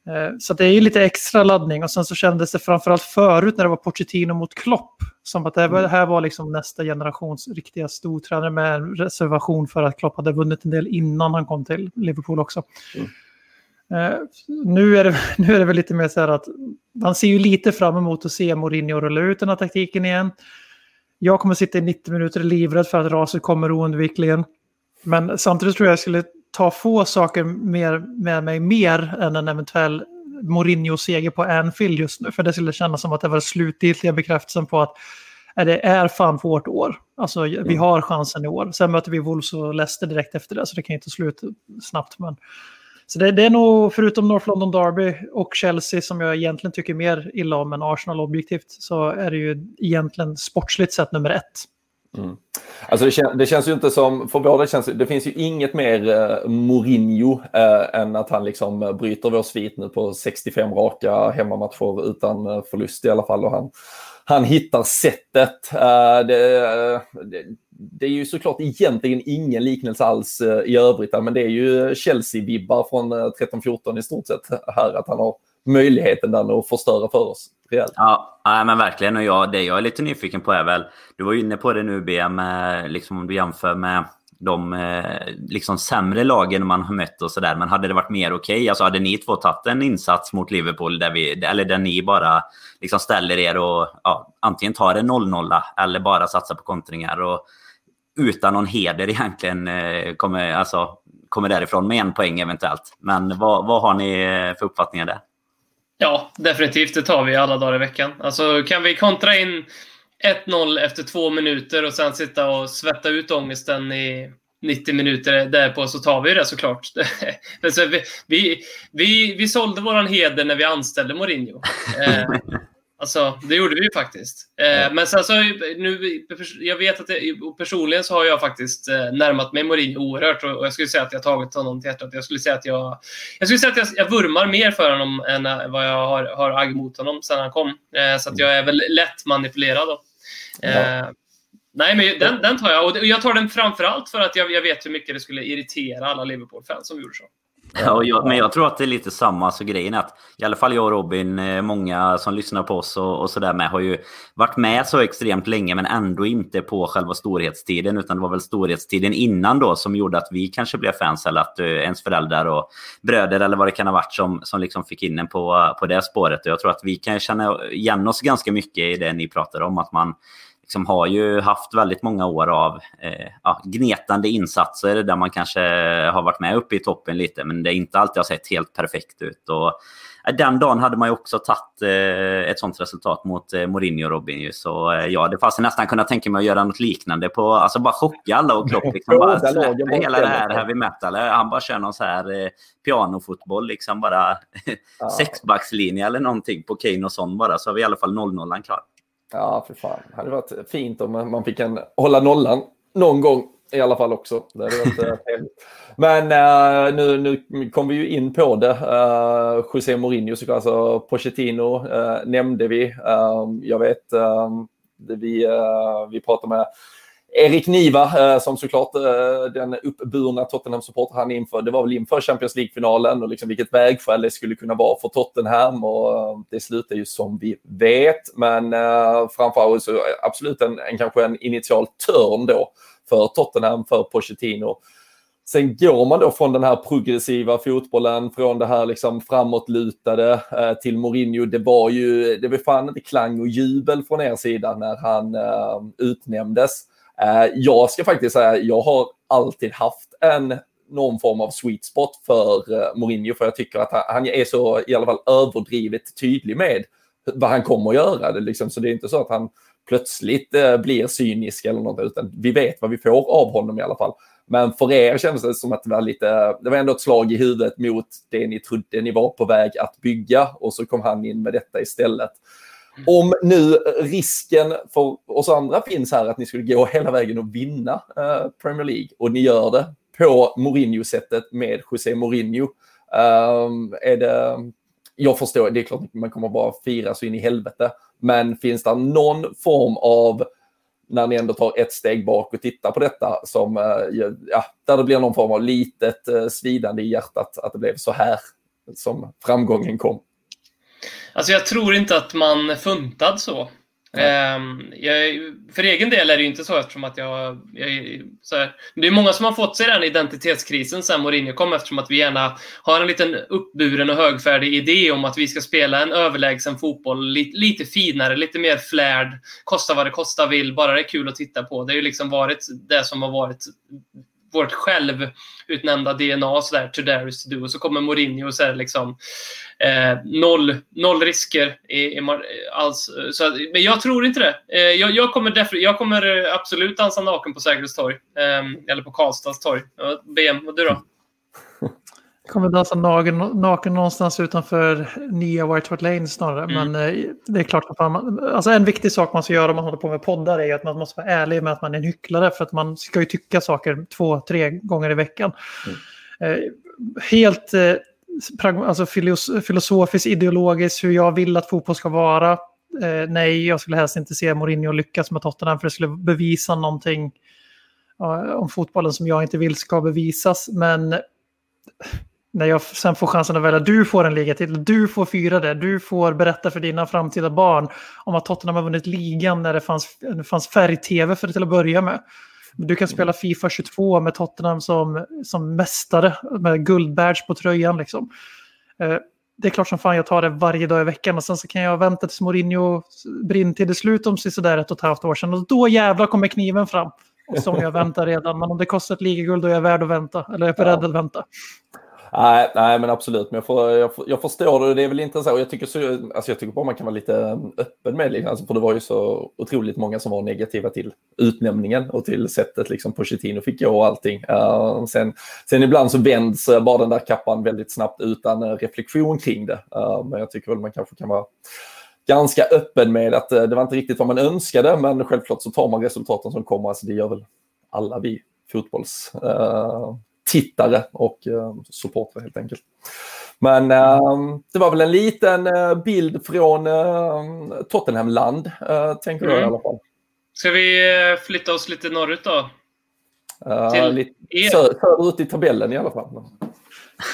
Eh, så det är ju lite extra laddning och sen så kändes det framförallt förut när det var Pochettino mot Klopp som att det här var liksom nästa generations riktiga stortränare med en reservation för att Klopp hade vunnit en del innan han kom till Liverpool också. Mm. Uh, nu, är det, nu är det väl lite mer så här att man ser ju lite fram emot att se Mourinho rulla ut den här taktiken igen. Jag kommer sitta i 90 minuter livrädd för att raset kommer oundvikligen. Men samtidigt tror jag jag skulle ta få saker med, med mig mer än en eventuell Mourinho-seger på Anfield just nu. För det skulle kännas som att det var slutgiltiga bekräftelsen på att det är fan vårt år. Alltså vi mm. har chansen i år. Sen möter vi Wolves och Leicester direkt efter det, så det kan inte ta slut snabbt. Men så det, det, är nog, förutom North London Derby och Chelsea som jag egentligen tycker mer illa om än Arsenal objektivt, så är det ju egentligen sportsligt sett nummer ett. Mm. Alltså det, kän det, känns ju inte som, för båda känns det finns ju inget mer eh, Mourinho eh, än att han liksom eh, bryter vår svit nu på 65 raka hemmamatcher utan eh, förlust i alla fall. Och han, han hittar sättet. Eh, det, eh, det, det är ju såklart egentligen ingen liknelse alls eh, i övrigt, men det är ju Chelsea-vibbar från eh, 13-14 i stort sett här, att han har möjligheten där att förstöra för oss rejält. Ja, men verkligen. Och jag, det jag är lite nyfiken på är väl, du var inne på det nu BM, eh, liksom om du jämför med de liksom sämre lagen man har mött och sådär. Men hade det varit mer okej? Okay? Alltså hade ni två tagit en insats mot Liverpool där, vi, eller där ni bara liksom ställer er och ja, antingen tar en 0-0 eller bara satsar på kontringar och utan någon heder egentligen eh, kommer, alltså, kommer därifrån med en poäng eventuellt. Men vad, vad har ni eh, för uppfattningar där? Ja, definitivt. Det tar vi alla dagar i veckan. Alltså, kan vi kontra in 1-0 efter två minuter och sen sitta och svetta ut ångesten i 90 minuter därpå så tar vi det såklart. vi, vi, vi, vi sålde våran heder när vi anställde Mourinho. Alltså, det gjorde vi ju faktiskt. Eh, men sen så, nu, jag vet att det, personligen så har jag faktiskt eh, närmat mig Mourinho oerhört och, och jag skulle säga att jag tagit honom till hjärtat. Jag skulle säga att jag, jag, skulle säga att jag, jag vurmar mer för honom än eh, vad jag har, har agg mot honom sedan han kom. Eh, så att jag är väl lätt manipulerad. Då. Eh, Nej, men den, den tar jag. Och jag tar den framförallt för att jag, jag vet hur mycket det skulle irritera alla Liverpool-fans som gjorde så. Ja, jag, men jag tror att det är lite samma. Alltså, grejen är att i alla fall jag och Robin, eh, många som lyssnar på oss och, och sådär med, har ju varit med så extremt länge men ändå inte på själva storhetstiden. Utan det var väl storhetstiden innan då som gjorde att vi kanske blev fans eller att uh, ens föräldrar och bröder eller vad det kan ha varit som, som liksom fick in en på, på det spåret. Och jag tror att vi kan känna igen oss ganska mycket i det ni pratar om. Att man liksom har ju haft väldigt många år av eh, ja, gnetande insatser där man kanske har varit med uppe i toppen lite, men det är inte alltid har sett helt perfekt ut. Och, eh, den dagen hade man ju också tagit eh, ett sånt resultat mot eh, Mourinho och Robin. Så eh, ja, det fanns nästan kunna tänka mig att göra något liknande på, alltså bara chocka alla och Klopp liksom bara släpper hela det här heavy metal. Han bara kör någon så här eh, pianofotboll, liksom bara sexbackslinje eller någonting på Kane och Son bara, så har vi i alla fall 0-0 klar. Ja, för fan. Det hade varit fint om man fick en, hålla nollan någon gång i alla fall också. Det hade varit uh, Men uh, nu, nu kom vi ju in på det. Uh, José Mourinho, så alltså Pochettino uh, nämnde vi. jag vet, vi, vi pratade med Erik Niva, eh, som såklart eh, den uppburna Tottenham-supporter han inför, det var väl inför Champions League-finalen och liksom vilket vägskäl det skulle kunna vara för Tottenham och eh, det slutar ju som vi vet. Men framförallt så absolut en, en kanske en initial törn då för Tottenham, för Pochettino. Sen går man då från den här progressiva fotbollen, från det här liksom framåtlutade till Mourinho. Det var ju, det var fan inte klang och jubel från er sida när han utnämndes. Eh, jag ska faktiskt säga, jag har alltid haft en någon form av sweet spot för eh, Mourinho, för jag tycker att han, är så i alla fall överdrivet tydlig med vad han kommer att göra. Det liksom, så det är inte så att han plötsligt eh, blir cynisk eller något, utan vi vet vad vi får av honom i alla fall. Men för er kändes det som att det var lite, det var ändå ett slag i huvudet mot det ni trodde ni var på väg att bygga och så kom han in med detta istället. Om nu risken för oss andra finns här att ni skulle gå hela vägen och vinna eh, Premier League och ni gör det på Mourinho-sättet med José Mourinho. Ehm, är det, jag förstår, det är klart att man kommer bara fira så in i helvete. Men finns det någon form av, när ni ändå tar ett steg bak och tittar på detta, som, uh, ja, där det blir någon form av litet eh, svidande i hjärtat att det blev så här som framgången kom? Alltså jag tror inte att man funtad så. Um, jag, för egen del är det ju inte så eftersom att jag... jag så här, det är många som har fått sig den identitetskrisen sen Mourinho kom eftersom att vi gärna har en liten uppburen och högfärdig idé om att vi ska spela en överlägsen fotboll lite, lite finare, lite mer flärd, kosta vad det kosta vill, bara det är kul att titta på. Det har ju liksom varit det som har varit vårt självutnämnda DNA sådär, to dare is to do. Och så kommer Mourinho och så är det liksom eh, noll, noll risker i, i, alls. Så, men jag tror inte det. Eh, jag, jag, kommer jag kommer absolut dansa naken på Sergels torg. Eh, eller på Karlstads torg. BM, och du då? kommer dansa naken, naken någonstans utanför nya White Hart Lane snarare. Mm. Men eh, det är klart att man, alltså en viktig sak man ska göra om man håller på med poddar är att man måste vara ärlig med att man är en hycklare. För att man ska ju tycka saker två, tre gånger i veckan. Mm. Eh, helt eh, alltså filosofiskt, ideologiskt, hur jag vill att fotboll ska vara. Nej, jag skulle helst inte se Mourinho lyckas med Tottenham för det skulle bevisa någonting om fotbollen som jag inte vill ska bevisas. Men när jag sen får chansen att välja, du får en ligatitel, du får fyra det, du får berätta för dina framtida barn om att Tottenham har vunnit ligan när det fanns, det fanns färg-tv för det till att börja med. Du kan spela Fifa 22 med Tottenham som, som mästare med guldbadge på tröjan. Liksom. Eh, det är klart som fan jag tar det varje dag i veckan och sen så kan jag vänta tills Mourinho brinner till det slut om sådär ett och ett halvt år sedan. Och då jävlar kommer kniven fram. Som jag väntar redan. Men om det kostar ett ligaguld då är jag värd att vänta. Eller jag är beredd att vänta. Nej, nej, men absolut. Men jag, får, jag, jag förstår det. Det är väl intressant. Jag tycker, så, alltså jag tycker bara man kan vara lite mm, öppen med det. Liksom. Alltså, för det var ju så otroligt många som var negativa till utnämningen och till sättet liksom Pochettino fick gå och allting. Uh, sen, sen ibland så vänds eh, bara den där kappan väldigt snabbt utan eh, reflektion kring det. Uh, men jag tycker väl man kanske kan vara ganska öppen med att uh, det var inte riktigt vad man önskade, men självklart så tar man resultaten som kommer. Alltså det gör väl alla vi fotbolls tittare och eh, supportrar helt enkelt. Men eh, det var väl en liten eh, bild från eh, Tottenhamland, eh, tänker mm. jag i alla fall. Ska vi flytta oss lite norrut då? Till lite sö söderut i tabellen i alla fall.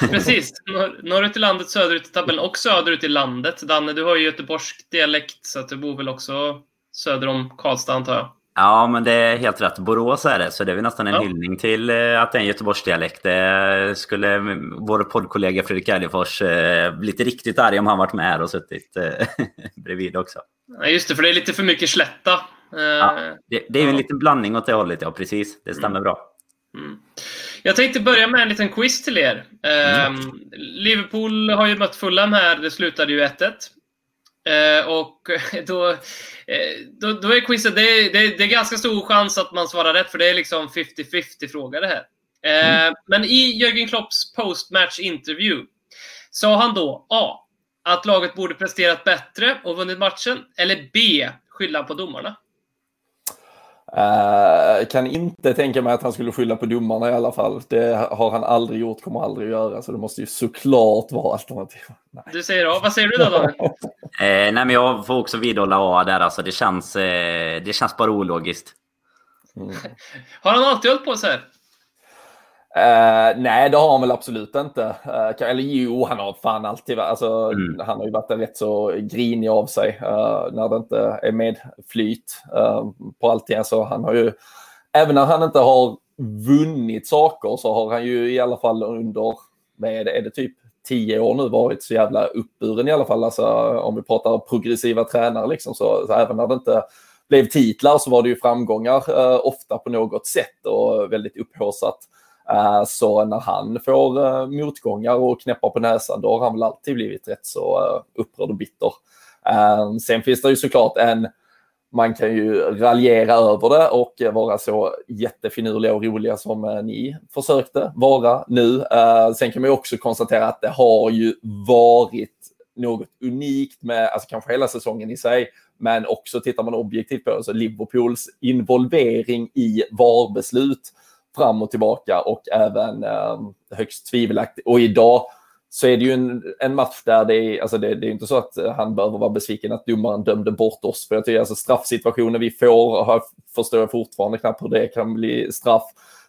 Precis. Norr, norrut i landet, söderut i tabellen och söderut i landet. Danne, du har ju göteborgsk dialekt så att du bor väl också söder om Karlstad antar jag? Ja, men det är helt rätt. Borås är det, så det är nästan en ja. hyllning till eh, att det är en Göteborgsdialekt. Det skulle vår poddkollega Fredrik Eidefors eh, blivit riktigt arg om han varit med här och suttit eh, bredvid också. Ja, just det, för det är lite för mycket slätta Ja, det, det är ju en liten blandning åt det hållet, ja precis. Det stämmer bra. Mm. Jag tänkte börja med en liten quiz till er. Eh, Liverpool har ju mött Fulham här, det slutade ju 1-1. Eh, och då, eh, då, då är quizet, det det, det är ganska stor chans att man svarar rätt, för det är liksom 50-50 fråga det här. Eh, Men i Jörgen Klopps postmatch interview sa han då A. Att laget borde presterat bättre och vunnit matchen, eller B. Skylla på domarna. Uh, kan inte tänka mig att han skulle skylla på domarna i alla fall. Det har han aldrig gjort, kommer aldrig göra. Så det måste ju såklart vara alternativ. Nej. Du säger A. Vad säger du då, Daniel? eh, nej, men jag får också vidhålla A där. Alltså, det, känns, eh, det känns bara ologiskt. Mm. Har han alltid hållit på så här? Uh, nej, det har han väl absolut inte. Uh, eller jo, han har fan alltid alltså, mm. han har ju varit rätt så grinig av sig uh, när det inte är medflyt på allting. Alltså, han har ju, även när han inte har vunnit saker så har han ju i alla fall under, vad är det, är det typ tio år nu varit så jävla uppburen i alla fall. Alltså, om vi pratar progressiva tränare liksom, så, så även när det inte blev titlar så var det ju framgångar ofta på något sätt och väldigt upphaussat. Eh, så när han får eh, motgångar och knäppar på näsan, då har han väl alltid blivit rätt så eh, upprörd och bitter. Sen finns det ju såklart en, man kan ju raljera över det och vara så jättefinurliga och roliga som ni försökte vara nu. Sen kan man ju också konstatera att det har ju varit något unikt med, alltså kanske hela säsongen i sig, men också tittar man objektivt på det, så Liverpools involvering i VAR-beslut fram och tillbaka och även eh, högst tvivelaktigt. Och idag så är det ju en, en match där det är, alltså det, det är inte så att eh, han behöver vara besviken att domaren dömde bort oss. För jag tycker alltså straffsituationer vi får, har, förstår jag fortfarande knappt hur det kan bli straff.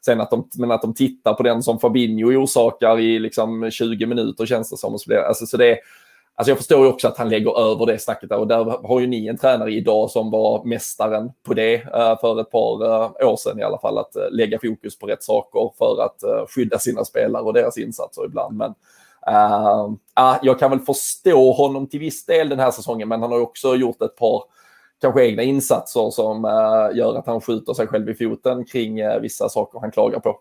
Sen att de, men att de tittar på den som Fabinho orsakar i liksom 20 minuter känns det som. Och så, blir, alltså, så det, Alltså jag förstår ju också att han lägger över det snacket där och där har ju ni en tränare idag som var mästaren på det eh, för ett par eh, år sedan i alla fall. Att eh, lägga fokus på rätt saker för att skydda sina spelare och deras insatser ibland. Men ah, jag kan väl förstå honom till viss del den här säsongen men han har också gjort ett par kanske egna insatser som gör att han skjuter sig själv i foten kring vissa saker han klagar på.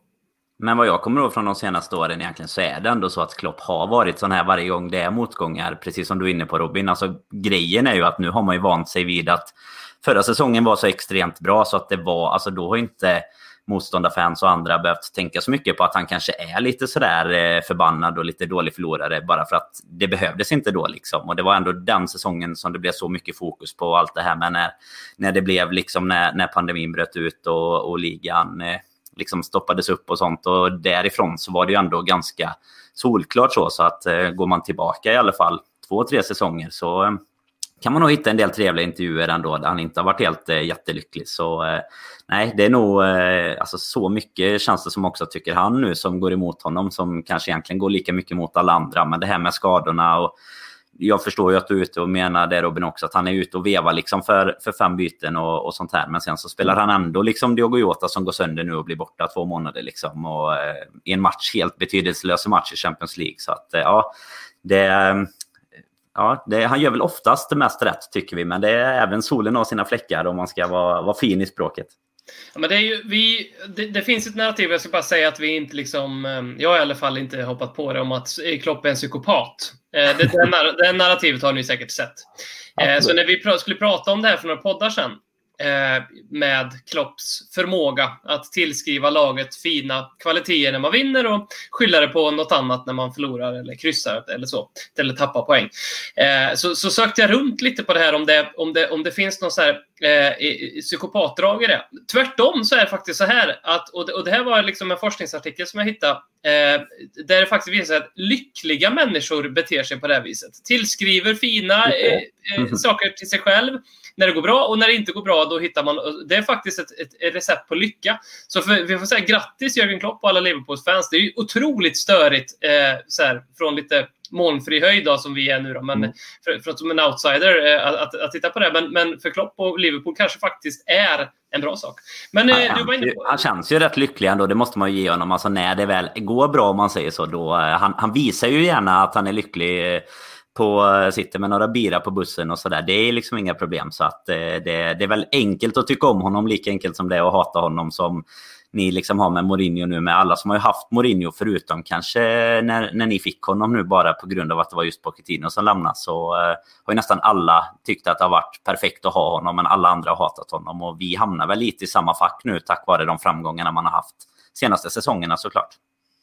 Men vad jag kommer ihåg från de senaste åren egentligen så är det ändå så att Klopp har varit sån här varje gång det är motgångar. Precis som du är inne på Robin. Alltså grejen är ju att nu har man ju vant sig vid att förra säsongen var så extremt bra så att det var, alltså då har inte motståndarfans och andra behövt tänka så mycket på att han kanske är lite sådär eh, förbannad och lite dålig förlorare bara för att det behövdes inte då liksom. Och det var ändå den säsongen som det blev så mycket fokus på allt det här med när, när det blev liksom när, när pandemin bröt ut och, och ligan eh, liksom stoppades upp och sånt. Och därifrån så var det ju ändå ganska solklart så. Så att eh, går man tillbaka i alla fall två, tre säsonger så eh, kan man nog hitta en del trevliga intervjuer ändå där han inte har varit helt eh, jättelycklig. Så eh, nej, det är nog eh, alltså, så mycket känns det som också tycker han nu som går emot honom som kanske egentligen går lika mycket mot alla andra. Men det här med skadorna och jag förstår ju att du är ute och menar det Robin också, att han är ute och vevar liksom för, för fem byten och, och sånt här. Men sen så spelar han ändå liksom Diogo Jota som går sönder nu och blir borta två månader liksom. Och eh, i en match, helt betydelselös match i Champions League. Så att eh, ja, det... Ja, det, han gör väl oftast det mest rätt tycker vi, men det är även solen har sina fläckar om man ska vara, vara fin i språket. Ja, men det, är ju, vi, det, det, finns ett narrativ, jag ska bara säga att vi inte liksom, eh, jag har i alla fall inte hoppat på det om att Klopp är en psykopat. Eh, det, den narrativet har ni säkert sett. Absolut. Så när vi skulle prata om det här för några poddar sedan, Eh, med Klopps förmåga att tillskriva laget fina kvaliteter när man vinner och skylla det på något annat när man förlorar eller kryssar eller så, eller tappar poäng. Eh, så, så sökte jag runt lite på det här om det, om det, om det finns någon så här eh, psykopatdrag i det. Tvärtom så är det faktiskt så här att, och det, och det här var liksom en forskningsartikel som jag hittade, eh, där det faktiskt visar att lyckliga människor beter sig på det här viset. Tillskriver fina eh, eh, saker till sig själv, när det går bra och när det inte går bra då hittar man, det är faktiskt ett, ett, recept på lycka. Så för, vi får säga grattis Jörgen Klopp och alla Liverpools-fans. Det är ju otroligt störigt eh, så här, från lite molnfri höjd då, som vi är nu. Då. Men mm. för, för, som en outsider eh, att, att, att, titta på det. Men, men för Klopp och Liverpool kanske faktiskt är en bra sak. Men eh, han, du var inne på... Han känns ju rätt lycklig ändå, det måste man ju ge honom. Alltså när det väl går bra, om man säger så, då... Eh, han, han visar ju gärna att han är lycklig på, sitter med några bira på bussen och sådär. Det är liksom inga problem. Så att eh, det, det är väl enkelt att tycka om honom, lika enkelt som det är att hata honom som ni liksom har med Mourinho nu med alla som har haft Mourinho förutom kanske när, när ni fick honom nu bara på grund av att det var just Pochettino som lämnade så eh, har ju nästan alla tyckt att det har varit perfekt att ha honom men alla andra har hatat honom och vi hamnar väl lite i samma fack nu tack vare de framgångarna man har haft senaste säsongerna såklart.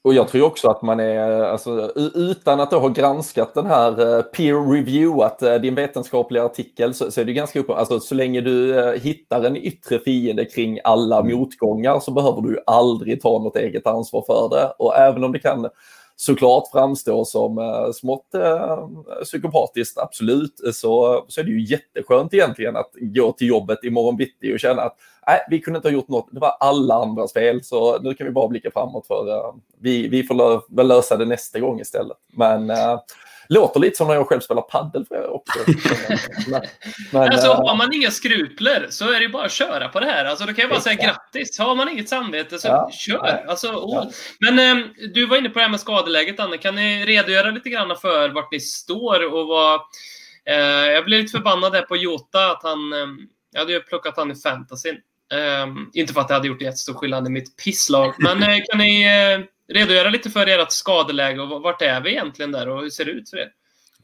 Och jag tror också att man är, alltså, utan att ha granskat den här eh, peer reviewat eh, din vetenskapliga artikel så, så är det ganska uppenbart, alltså så länge du eh, hittar en yttre fiende kring alla mm. motgångar så behöver du aldrig ta något eget ansvar för det. Och även om det kan såklart framstå som uh, smått uh, psykopatiskt, absolut, så, så är det ju jätteskönt egentligen att gå till jobbet imorgon bitti och känna att nej, vi kunde inte ha gjort något, det var alla andras fel, så nu kan vi bara blicka framåt för uh, vi, vi får lö väl lösa det nästa gång istället. Men uh, låter lite som när jag själv spelar padel för också. men, men, alltså, har man inga skrupler så är det bara att köra på det här. Alltså, då kan jag bara säga grattis. Har man inget samvete så ja, kör. Alltså, ja. Men eh, du var inne på det här med skadeläget, Anne. Kan ni redogöra lite grann för vart ni står och vad... Eh, jag blev lite förbannad där på Jota att han... Eh, jag hade ju plockat han i fantasyn. Um, inte för att det hade gjort jättestor skillnad i mitt pisslag, men uh, kan ni uh, redogöra lite för ert skadeläge och vart är vi egentligen där och hur ser det ut för er?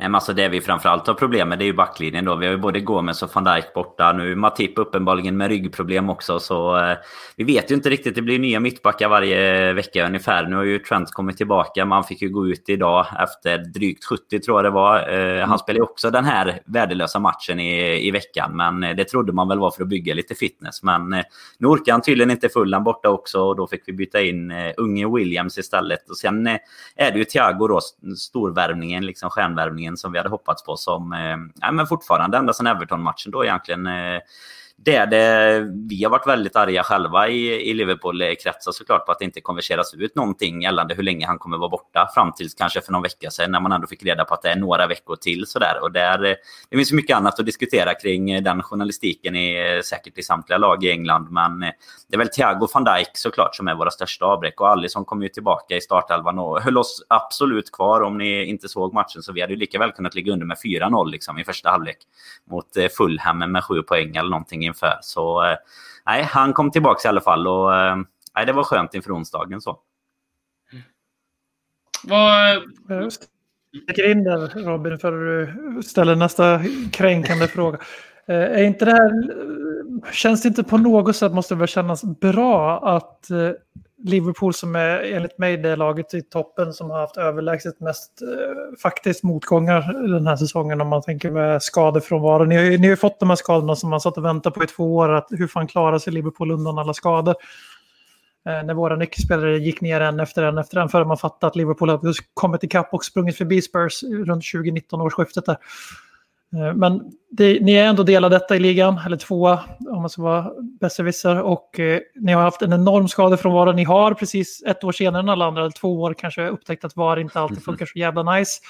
Men alltså det vi framförallt har problem med det är ju backlinjen då. Vi har ju både Gomes och van Dijk borta. Nu är Matip uppenbarligen med ryggproblem också. Så eh, vi vet ju inte riktigt. Det blir nya mittbackar varje vecka ungefär. Nu har ju Trent kommit tillbaka. Man fick ju gå ut idag efter drygt 70 tror jag det var. Eh, mm. Han spelade också den här värdelösa matchen i, i veckan. Men eh, det trodde man väl var för att bygga lite fitness. Men nu orkar han tydligen inte fullan borta också. Och då fick vi byta in unge Williams istället. Och sen är det ju Thiago då, storvärvningen, liksom stjärnvärvningen som vi hade hoppats på. Som eh, men fortfarande ända sedan Everton-matchen då egentligen eh, det är det, vi har varit väldigt arga själva i, i Liverpool-kretsar såklart på att det inte konverseras ut någonting gällande hur länge han kommer vara borta. Fram tills kanske för någon vecka sedan när man ändå fick reda på att det är några veckor till. Sådär. Och där, det finns mycket annat att diskutera kring den journalistiken i, säkert i samtliga lag i England. Men det är väl Thiago van Dijk såklart som är våra största avbräck. Och Alisson kom ju tillbaka i startelvan och höll oss absolut kvar. Om ni inte såg matchen så vi hade ju lika väl kunnat ligga under med 4-0 liksom, i första halvlek. Mot eh, Fulham med sju poäng eller någonting inför. Så eh, nej, han kom tillbaka i alla fall och eh, nej, det var skönt inför onsdagen. Så. Vad... Jag in där Robin för att ställa nästa kränkande fråga. Eh, är inte det här, känns det inte på något sätt, måste det väl kännas bra att Liverpool som är enligt mig det laget i toppen som har haft överlägset mest eh, faktiskt motgångar den här säsongen om man tänker med skadefrånvaro. Ni har, ni har ju fått de här skadorna som man satt och väntade på i två år. Att hur fan klarar sig Liverpool undan alla skador? Eh, när våra nyckelspelare gick ner en efter en efter en förrän man fattade att Liverpool hade kommit ikapp och sprungit förbi Spurs runt 2019 årsskiftet där. Eh, men det, ni är ändå del av detta i ligan, eller tvåa om man ska vara besserwisser. Och eh, ni har haft en enorm skadefrånvaro. Ni har precis ett år senare än alla andra, eller två år kanske, upptäckt att VAR inte alltid funkar så jävla nice.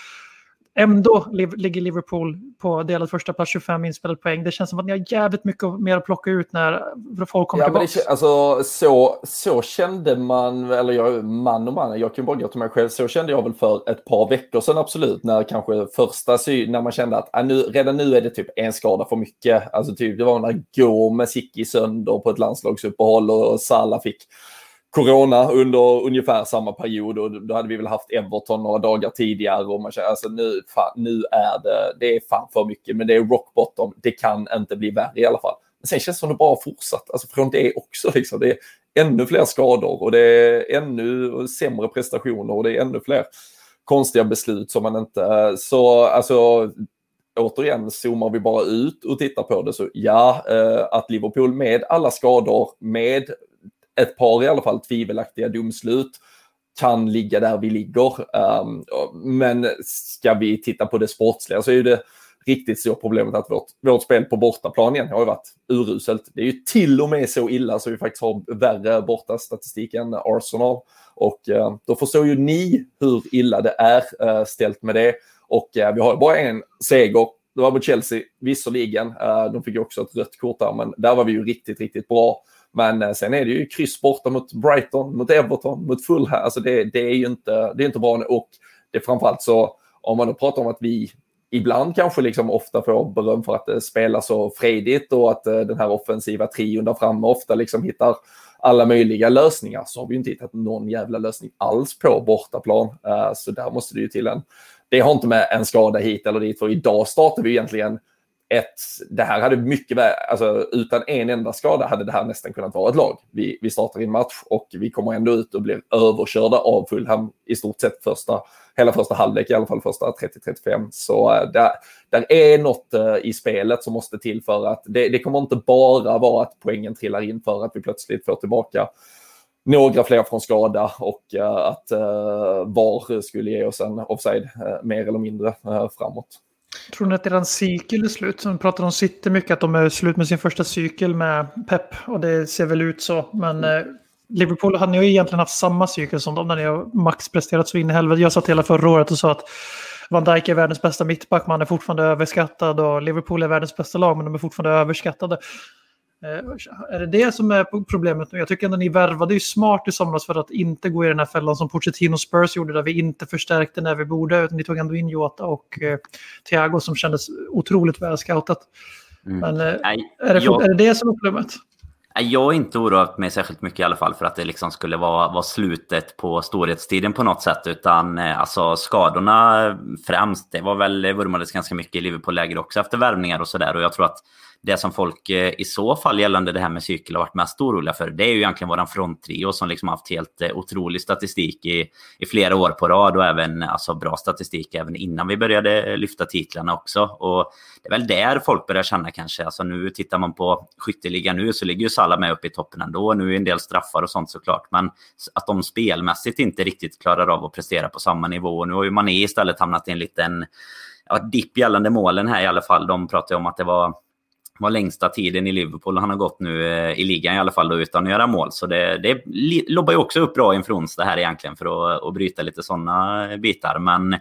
Ändå ligger Liverpool på delad första plats 25 inspelade poäng. Det känns som att ni har jävligt mycket mer att plocka ut när folk kommer ja, tillbaka. Det, alltså, så, så kände man, eller jag, man och man, jag kan bara gå till mig själv, så kände jag väl för ett par veckor sedan absolut, när kanske första när man kände att ah, nu, redan nu är det typ en skada för mycket. Alltså typ, det var när Gomes gick i sönder på ett landslagsuppehåll och Salah fick corona under ungefär samma period och då hade vi väl haft Everton några dagar tidigare och man känner alltså nu, fan, nu är det, det är fan för mycket, men det är rock bottom. Det kan inte bli värre i alla fall. Men sen känns det som det bara fortsatt, alltså från det också liksom. Det är ännu fler skador och det är ännu sämre prestationer och det är ännu fler konstiga beslut som man inte, så alltså återigen, zoomar vi bara ut och tittar på det så ja, eh, att Liverpool med alla skador, med ett par i alla fall tvivelaktiga domslut kan ligga där vi ligger. Um, men ska vi titta på det sportsliga så är det riktigt stora problemet att vårt, vårt spel på bortaplan igen har ju varit uruselt. Det är ju till och med så illa så vi faktiskt har värre borta statistik än Arsenal. Och uh, då förstår ju ni hur illa det är uh, ställt med det. Och uh, vi har bara en seger. Det var mot Chelsea, visserligen. Ehm, de fick ju också ett rött kort där, men där var vi ju riktigt, riktigt bra. Men eh, sen är det ju kryss borta mot Brighton, mot Everton, mot Fulham. Alltså det, det, är ju inte, det är inte bra. Och det är framförallt så, om man då pratar om att vi ibland kanske liksom ofta får beröm för att eh, det spelar så fredigt och att eh, den här offensiva trion där framme ofta liksom hittar alla möjliga lösningar så har vi inte hittat någon jävla lösning alls på bortaplan. Så där måste det ju till en... Det har inte med en skada hit eller dit för idag startar vi egentligen ett, det här hade mycket väl, alltså utan en enda skada hade det här nästan kunnat vara ett lag. Vi, vi startar en match och vi kommer ändå ut och blir överkörda av Fulham i stort sett första, hela första halvlek, i alla fall första 30-35. Så äh, där, där är något äh, i spelet som måste till för att det, det kommer inte bara vara att poängen trillar in för att vi plötsligt får tillbaka några fler från skada och uh, att uh, VAR skulle ge oss en offside uh, mer eller mindre framåt. Tror ni att deras cykel är slut? Som pratar om City mycket, att de är slut med sin första cykel med Pep. Och det ser väl ut så. Men eh, Liverpool hade ju egentligen haft samma cykel som dem när ni har maxpresterat så in i helvete. Jag satt hela förra året och sa att Van Dijk är världens bästa mittback, man är fortfarande överskattad och Liverpool är världens bästa lag, men de är fortfarande överskattade. Eh, är det det som är problemet nu? Jag tycker ändå ni värvade ju smart i somras för att inte gå i den här fällan som Pochettino Spurs gjorde där vi inte förstärkte när vi borde. Utan ni tog ändå in Jota och eh, Thiago som kändes otroligt väl scoutat. Mm. Men eh, Nej, är, det, jag... är det det som är problemet? Jag har inte oroat mig särskilt mycket i alla fall för att det liksom skulle vara, vara slutet på storhetstiden på något sätt. Utan alltså skadorna främst, det var väl vurmades ganska mycket i Liverpool-läger också efter värvningar och sådär. Och jag tror att det som folk eh, i så fall gällande det här med cykel har varit mest oroliga för, det är ju egentligen våran fronttrio som liksom haft helt eh, otrolig statistik i, i flera år på rad och även alltså, bra statistik även innan vi började eh, lyfta titlarna också. Och det är väl där folk börjar känna kanske, alltså nu tittar man på skytteligan nu så ligger ju Salah med uppe i toppen ändå. Nu är en del straffar och sånt såklart, men att de spelmässigt inte riktigt klarar av att prestera på samma nivå. Nu har ju Mané istället hamnat i en liten ja, dipp gällande målen här i alla fall. De pratar ju om att det var var längsta tiden i Liverpool. Han har gått nu eh, i ligan i alla fall då, utan att göra mål. Så det, det lobbar ju också upp bra inför onsdag här egentligen för att, att bryta lite sådana bitar. Men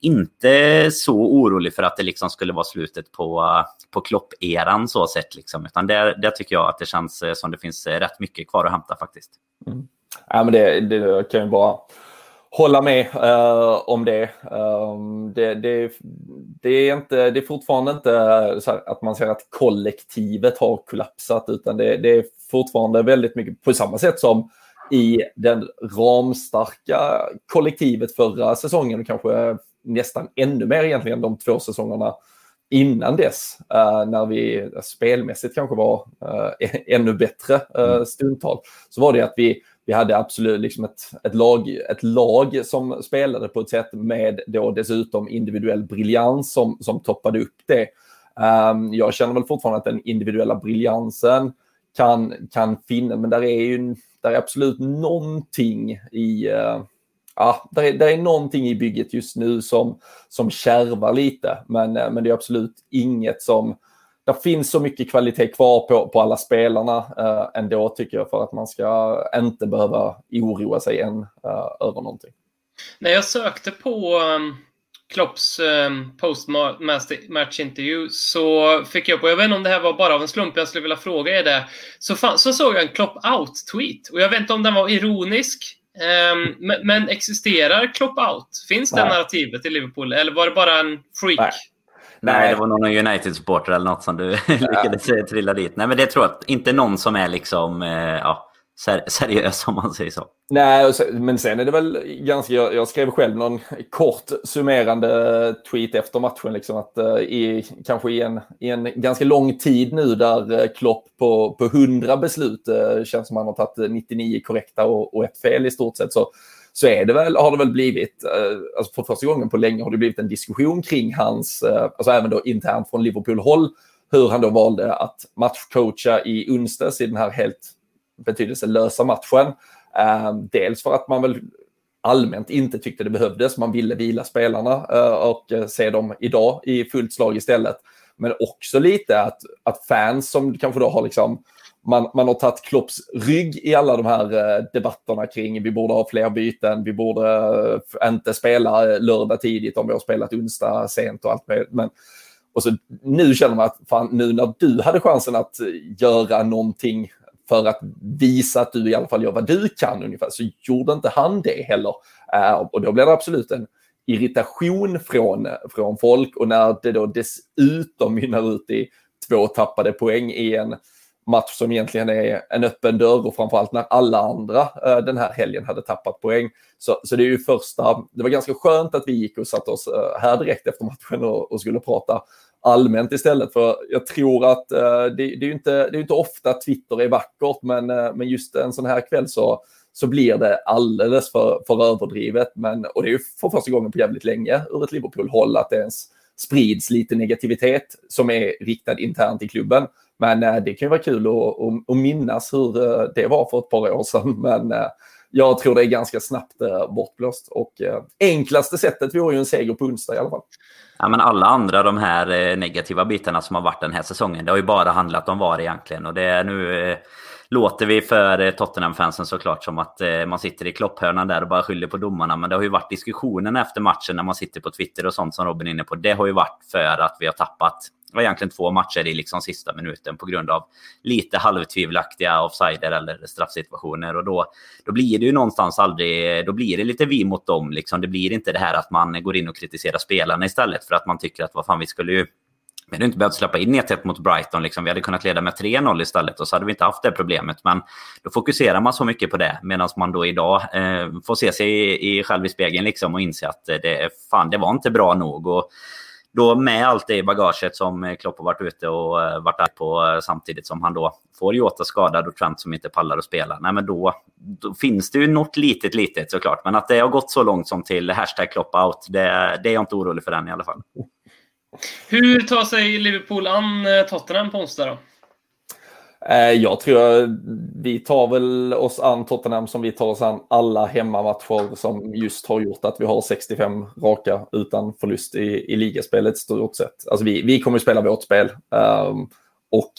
inte så orolig för att det liksom skulle vara slutet på, på Klopp-eran så sett. Liksom. Utan där, där tycker jag att det känns eh, som det finns eh, rätt mycket kvar att hämta faktiskt. Mm. Ja, men det, det kan ju bara hålla med uh, om det. Um, det, det. det, är inte, det är fortfarande inte att man ser att kollektivet har kollapsat utan det, det, är fortfarande väldigt mycket på samma sätt som i den ramstarka kollektivet förra säsongen och kanske nästan ännu mer egentligen de två säsongerna innan dess uh, när vi spelmässigt kanske var uh, ännu bättre uh, stundtal så var det att vi vi hade absolut liksom ett, ett, lag, ett lag som spelade på ett sätt med då dessutom individuell briljans som, som toppade upp det. Um, jag känner väl fortfarande att den individuella briljansen kan, kan finnas, men där är ju där är absolut någonting i uh, ja, där är, där är någonting i bygget just nu som, som kärvar lite, men, uh, men det är absolut inget som det finns så mycket kvalitet kvar på, på alla spelarna eh, ändå tycker jag för att man ska inte behöva oroa sig än eh, över någonting. När jag sökte på um, Klopps um, postmatch-intervju så fick jag på, jag vet inte om det här var bara av en slump, jag skulle vilja fråga er det, så, fan, så såg jag en Klopp-out-tweet och jag vet inte om den var ironisk um, men, men, existerar Klopp-out? Finns det narrativet i Liverpool eller var det bara en freak? Nej. Nej, det var någon United-supporter eller något som du lyckades trilla dit. Nej, men det tror jag inte någon som är liksom, eh, ja, ser seriös om man säger så. Nej, men sen är det väl ganska, jag, skrev själv någon kort summerande tweet efter matchen, liksom att uh, i, kanske i en, i en ganska lång tid nu där uh, Klopp på, på 100 beslut känns som han har tagit 99 korrekta och, och ett fel i stort sett, så så är det väl, har det väl blivit, eh, alltså för första gången på länge har det blivit en diskussion kring hans, eh, alltså även då internt från Liverpool-håll, hur han då valde att matchcoacha i onsdags i den här helt betydelselösa matchen. Eh, dels för att man väl allmänt inte tyckte det behövdes, man ville vila spelarna eh, och eh, se dem idag i fullt slag istället. Men också lite att, att fans som kanske då har liksom man, man har tagit Klopps rygg i alla de här eh, debatterna kring vi borde ha fler byten, vi borde eh, inte spela eh, lördag tidigt om vi har spelat onsdag sent och allt möjligt. Men, och så nu känner man att fan, nu när du hade chansen att eh, göra någonting för att visa att du i alla fall gör vad du kan ungefär, så gjorde inte han det heller. Eh, och då blir det absolut en irritation från, från folk och när det då dessutom mynnar ut i två tappade poäng i en match som egentligen är en öppen dörr och framförallt när alla andra eh, den här helgen hade tappat poäng. Så, så det är ju första, det var ganska skönt att vi gick och satte oss eh, här direkt efter matchen och, och, skulle prata allmänt istället. För jag tror att eh, det, det, är ju inte, det är inte ofta Twitter är vackert, men, eh, men just en sån här kväll så, så blir det alldeles för, för överdrivet. Men, och det är ju för första gången på jävligt länge ur ett Liverpool-håll att det ens sprids lite negativitet som är riktad internt i klubben. Men eh, det kan ju vara kul att, att, att minnas hur eh, det var för ett par år sedan. Men eh, jag tror det är ganska snabbt eh, bortblåst. Och eh, enklaste sättet vore ju en seger på onsdag i alla fall. Ja, men alla andra de här negativa bitarna som har varit den här säsongen, det har ju bara handlat om VAR egentligen. Och det är nu låter vi för eh, Tottenham-fansen såklart som att eh, man sitter i klopphörnan där och bara skyller på domarna. Men det har ju varit diskussionen efter matchen när man sitter på Twitter och sånt som Robin är inne på. Det har ju varit för att vi har tappat det var egentligen två matcher i liksom sista minuten på grund av lite halvtvivelaktiga offsider eller straffsituationer. Och då, då blir det ju någonstans aldrig... Då blir det lite vi mot dem. Liksom. Det blir inte det här att man går in och kritiserar spelarna istället för att man tycker att vad fan, vi skulle ju... Vi hade inte behövt släppa in 1-1 mot Brighton. Liksom. Vi hade kunnat leda med 3-0 istället och så hade vi inte haft det problemet. Men då fokuserar man så mycket på det medan man då idag eh, får se sig i, i själv i spegeln liksom, och inse att det, fan, det var inte bra nog. Och då med allt det i bagaget som Klopp har varit ute och eh, varit där på eh, samtidigt som han då får Jota skadad och Trent som inte pallar att spela. Nej, men då, då, finns det ju något litet, litet såklart. Men att det har gått så långt som till hashtag Klopp out, det, det är jag inte orolig för än i alla fall. Hur tar sig Liverpool an eh, Tottenham på onsdag då? Eh, jag tror vi tar väl oss an Tottenham som vi tar oss an alla hemmamatcher som just har gjort att vi har 65 raka utan förlust i, i ligaspelet stort sett. Alltså vi, vi kommer att spela vårt spel. Um, och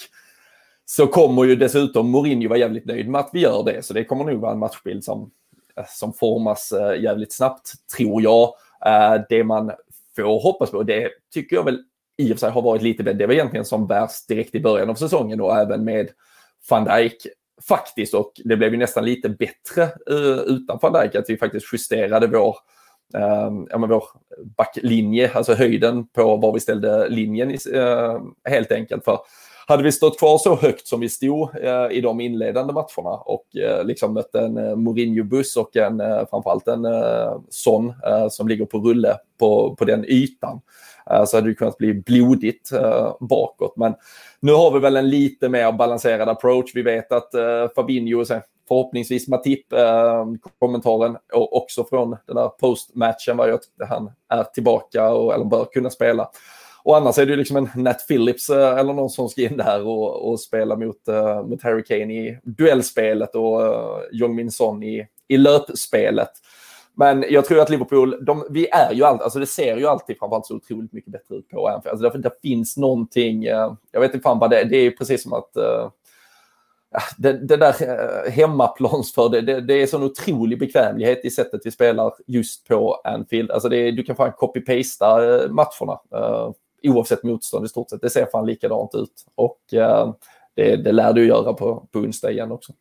så kommer ju dessutom Mourinho vara jävligt nöjd med att vi gör det. Så det kommer nog vara en matchbild som, eh, som formas jävligt snabbt, tror jag. Uh, det man får hoppas på, det tycker jag väl i och för sig har varit lite, det var egentligen som värst direkt i början av säsongen och även med van Dijk faktiskt och det blev ju nästan lite bättre uh, utan van Dijk att vi faktiskt justerade vår, uh, ja, men vår backlinje, alltså höjden på var vi ställde linjen uh, helt enkelt. För hade vi stått kvar så högt som vi stod eh, i de inledande matcherna och eh, liksom mött en eh, Mourinho-buss och en, eh, framförallt en eh, Son eh, som ligger på rulle på, på den ytan Eh, så hade det kunnat bli blodigt eh, bakåt. Men nu har vi väl en lite mer balanserad approach. Vi vet att eh, Fabinho, förhoppningsvis Matip, eh, kommentaren också från den där postmatchen var ju att han är tillbaka och, eller bör kunna spela. Och annars är det ju liksom en Nat Phillips eh, eller någon som ska in där och, och spela mot, eh, mot Harry Kane i duellspelet och eh, uh, Jong Min Son i, i löpspelet. Men jag tror att Liverpool, de, vi är ju alltid, alltså det ser ju alltid framförallt så otroligt mycket bättre ut på Anfield. Alltså därför det finns någonting, uh, jag vet inte fan vad det är, det är precis som att uh, det, det, där hemmaplansför det, det, det, är sån otrolig bekvämlighet i sättet vi spelar just på Anfield. Alltså det, du kan fan copy-pasta matcherna oavsett motstånd i stort sett. Det ser fan likadant ut och eh, det, det lär du göra på, på onsdag igen också.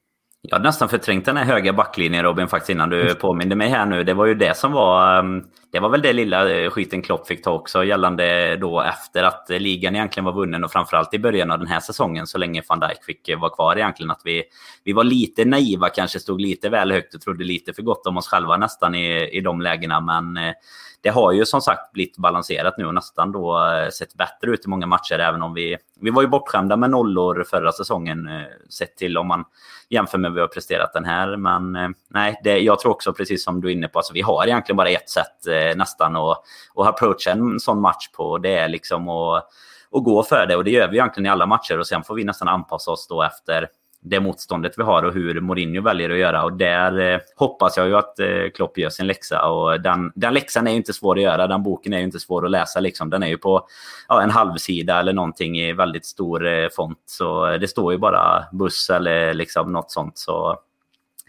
Jag hade nästan förträngt den här höga backlinjen Robin faktiskt innan du påminde mig här nu. Det var ju det som var... Ehm, det var väl det lilla eh, skiten Klopp fick ta också gällande då efter att ligan egentligen var vunnen och framförallt i början av den här säsongen så länge van Dijk fick eh, vara kvar egentligen. Att vi, vi var lite naiva kanske, stod lite väl högt och trodde lite för gott om oss själva nästan i, i de lägena. Men eh, det har ju som sagt blivit balanserat nu och nästan då sett bättre ut i många matcher även om vi... Vi var ju bortskämda med nollor förra säsongen sett till om man jämför med vad vi har presterat den här. Men eh, nej, det, jag tror också precis som du är inne på, alltså, vi har egentligen bara ett sätt eh, nästan att, att approacha en sån match på. Det är liksom att, att gå för det och det gör vi egentligen i alla matcher och sen får vi nästan anpassa oss då efter det motståndet vi har och hur Mourinho väljer att göra. Och där eh, hoppas jag ju att eh, Klopp gör sin läxa. Och den, den läxan är ju inte svår att göra. Den boken är ju inte svår att läsa. Liksom. Den är ju på ja, en halvsida eller någonting i väldigt stor eh, font. Så det står ju bara buss eller liksom något sånt. Så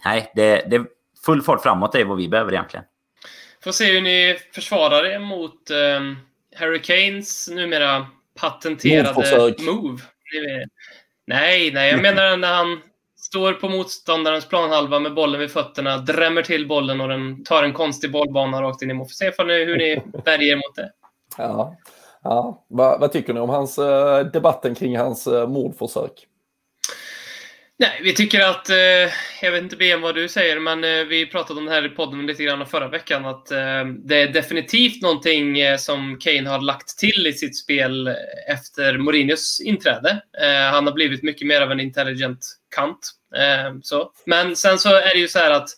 nej, det, det är full fart framåt är vad vi behöver egentligen. Får se hur ni försvarar er mot eh, Harry Kanes numera patenterade move. Nej, nej, jag menar när han står på motståndarens planhalva med bollen vid fötterna, drämmer till bollen och den tar en konstig bollbana rakt in i mål. Får se hur ni värjer mot det. Ja, ja. Vad, vad tycker ni om hans, eh, debatten kring hans eh, mordförsök? Nej, vi tycker att, eh, jag vet inte BM vad du säger, men eh, vi pratade om det här i podden lite grann förra veckan, att eh, det är definitivt någonting eh, som Kane har lagt till i sitt spel efter Mourinhos inträde. Eh, han har blivit mycket mer av en intelligent kant. Eh, så. Men sen så är det ju så här att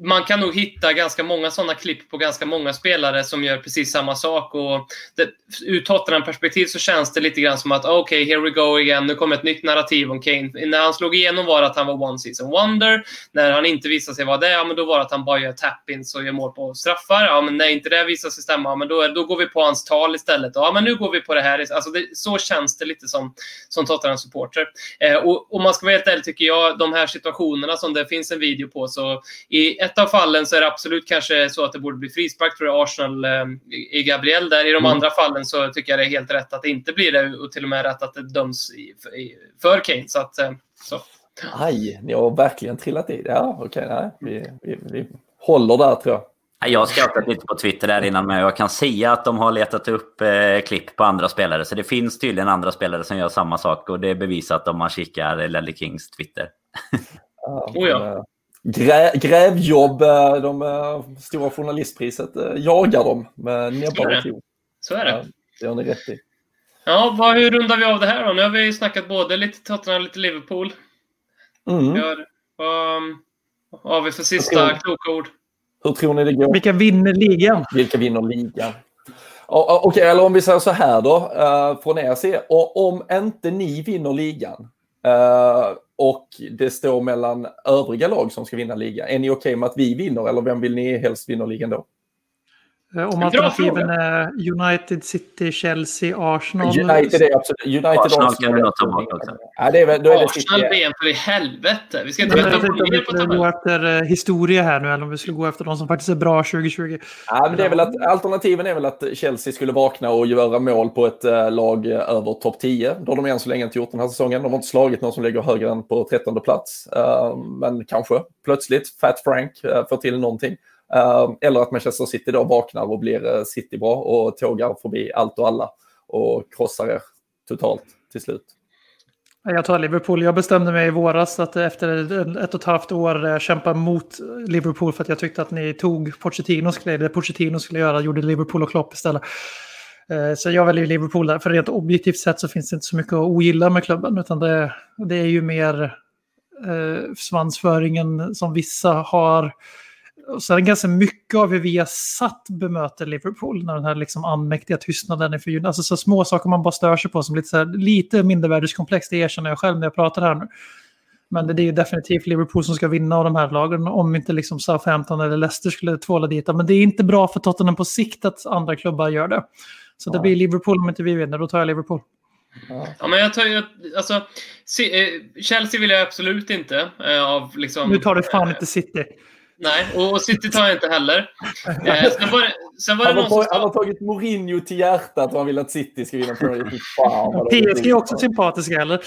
man kan nog hitta ganska många sådana klipp på ganska många spelare som gör precis samma sak. Och det, ur Tottenham-perspektiv så känns det lite grann som att okej, okay, here we go again. Nu kommer ett nytt narrativ om Kane. När han slog igenom var det att han var one season wonder. När han inte visade sig vara det, ja, men då var det att han bara gör tap-ins och gör mål på straffar. Ja, men när inte det visar sig stämma, ja, men då, då går vi på hans tal istället. Ja, men nu går vi på det här. Alltså det, så känns det lite som, som Tottenham-supporter. Eh, och om man ska vara helt ärlig tycker jag, de här situationerna som det finns en video på, så i ett av fallen så är det absolut kanske så att det borde bli frispark för Arsenal eh, i Gabriel. Där i de mm. andra fallen så tycker jag det är helt rätt att det inte blir det och till och med rätt att det döms i, i, för Kane. Så att, eh, så. Aj, ni har verkligen trillat i det. Ja, okej, okay, vi, vi, vi håller där tror jag. Jag har skrattat lite på Twitter där innan men jag kan säga att de har letat upp eh, klipp på andra spelare. Så det finns tydligen andra spelare som gör samma sak och det är bevisat om man kikar Lelle Kings Twitter. Ja, oh ja. Grä, grävjobb, eh, de uh, stora journalistpriset uh, jagar dem med näbbar och klor. Så är det. Ja, det har ni rätt i. Ja, vad, hur rundar vi av det här då? Nu har vi snackat både lite Tottenham och lite Liverpool. Mm. Gör, vad, vad har vi för sista kloka ord? Hur tror ni det går? Vilka vinner ligan? Vilka vinner ligan? Okej, okay, eller om vi säger så här då, uh, från er sida. Om inte ni vinner ligan, uh, och det står mellan övriga lag som ska vinna ligan. Är ni okej okay med att vi vinner eller vem vill ni helst vinna ligan då? Eh, om alternativen är United, City, Chelsea, Arsenal. United är absolut... United Arsenal kan vi ta bort också. Ja, det är, då är det Arsenal VM för i helvete. Vi ska inte vänta på mer på tabellen. gå efter eh, historia här nu eller om vi skulle gå efter de som faktiskt är bra 2020. Ja, men det är väl att, alternativen är väl att Chelsea skulle vakna och göra mål på ett uh, lag över topp 10. Då har de än så länge inte gjort den här säsongen. De har inte slagit någon som ligger högre än på 13 plats. Men kanske plötsligt Fat Frank får till någonting. Eh, eller att Manchester City då vaknar och blir eh, City bra och tågar förbi allt och alla och krossar er totalt till slut. Jag tar Liverpool. Jag bestämde mig i våras att efter ett och ett halvt år eh, kämpa mot Liverpool för att jag tyckte att ni tog Pochettinos grej. Det Pochettino skulle göra gjorde Liverpool och Klopp istället. Så jag väljer Liverpool där. För rent objektivt sett så finns det inte så mycket att ogilla med klubben. Utan det, det är ju mer eh, svansföringen som vissa har och sen ganska mycket av hur vi har satt bemöter Liverpool, när den här liksom anmäktiga tystnaden är för Alltså så små saker man bara stör sig på som lite, så här, lite mindervärdeskomplex, det erkänner jag själv när jag pratar här nu. Men det är ju definitivt Liverpool som ska vinna av de här lagen, om inte liksom Southampton eller Leicester skulle tvåla dit. Men det är inte bra för Tottenham på sikt att andra klubbar gör det. Så det blir Liverpool om inte vi vinner, då tar jag Liverpool. Ja, men jag tar ju, alltså, eh, Chelsea vill jag absolut inte. Eh, av liksom, nu tar du fan inte City. Nej, och City tar jag inte heller. Eh, sen var det, sen var det han, har, tagit, han har tagit Mourinho till hjärtat och han vill att City ska vinna Premier League. PSG är också sympatiska, eller?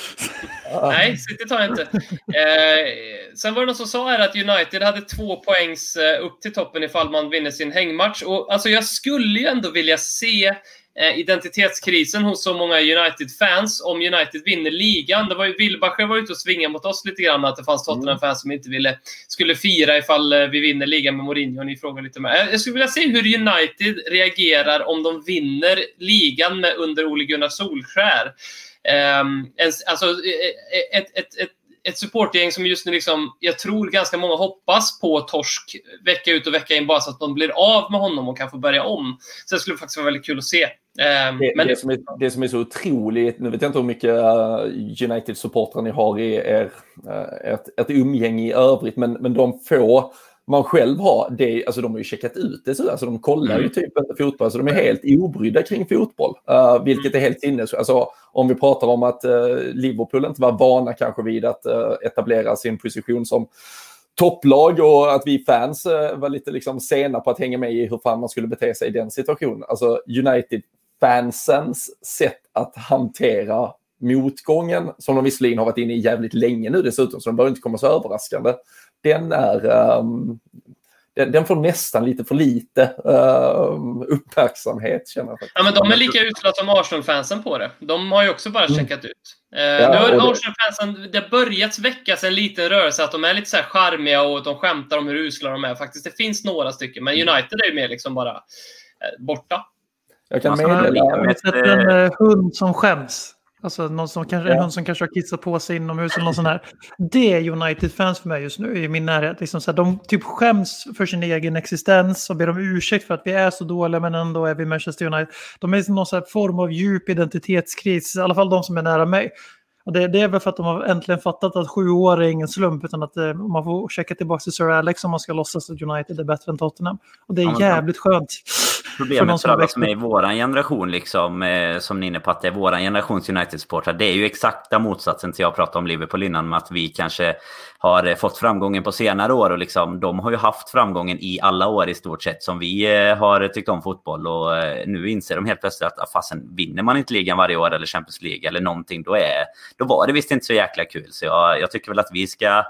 Nej, City tar jag inte. Eh, sen var det någon som sa här att United hade två poängs eh, upp till toppen ifall man vinner sin hängmatch. Och, alltså, jag skulle ju ändå vilja se identitetskrisen hos så många United-fans om United vinner ligan. Det var ju, Wilbacher var ute och svingade mot oss lite grann att det fanns Tottenham-fans som inte ville, skulle fira ifall eh, vi vinner ligan med Mourinho. Ni frågar lite mer. Jag skulle vilja se hur United reagerar om de vinner ligan med under Ole Gunnar Solskär. Um, alltså, eh, ett, ett, ett ett supportgäng som just nu, liksom, jag tror ganska många hoppas på torsk vecka ut och vecka in bara så att de blir av med honom och kan få börja om. Så det skulle faktiskt vara väldigt kul att se. Um, det, men... det, som är, det som är så otroligt, nu vet jag inte hur mycket uh, United-supportrar ni har i er, uh, ett, ett umgänge i övrigt, men, men de få man själv har, det, alltså de har ju checkat ut det så alltså de kollar mm. ju typ inte fotboll, alltså de är helt obrydda kring fotboll. Uh, vilket är helt sinnes. Alltså, om vi pratar om att uh, Liverpool inte var vana kanske vid att uh, etablera sin position som topplag och att vi fans var lite liksom sena på att hänga med i hur fan man skulle bete sig i den situationen. Alltså United-fansens sätt att hantera motgången, som de visserligen har varit inne i jävligt länge nu dessutom, så de bör inte komma så överraskande. Den är... Um, den, den, får nästan lite för lite uh, uppmärksamhet känner jag. Ja, men de är lika usla som Arsenal-fansen på det. De har ju också bara mm. checkat ut. Uh, ja, nu har Arsenal-fansen, det har börjat väckas en liten rörelse att de är lite så här charmiga och de skämtar om hur usla de är. Faktiskt, det finns några stycken, men United är ju mer liksom bara uh, borta. Jag kan meddela... Har ni sett en hund som skäms? Alltså någon som kanske, ja. någon som kanske har kissat på sig inomhus eller något sånt här. Det är United-fans för mig just nu i min närhet. Liksom så här, de typ skäms för sin egen existens och ber om ursäkt för att vi är så dåliga men ändå är vi Manchester United. De är i någon form av djup identitetskris, i alla fall de som är nära mig. Och det, det, är väl för att de har äntligen fattat att sju år är ingen slump utan att eh, man får checka tillbaka till Sir Alex om man ska låtsas att United är bättre än Tottenham. Och det är jävligt skönt. Problemet för, alla som är i vår generation, liksom, eh, som ni är inne på, att det är vår generations United-supportrar. Det är ju exakta motsatsen till jag pratade om Liverpool innan, med att vi kanske har eh, fått framgången på senare år. Och liksom, de har ju haft framgången i alla år i stort sett som vi eh, har tyckt om fotboll. Och eh, nu inser de helt plötsligt att ah, fasen, vinner man inte ligan varje år eller Champions League eller någonting, då, är, då var det visst inte så jäkla kul. Så jag, jag tycker väl att vi ska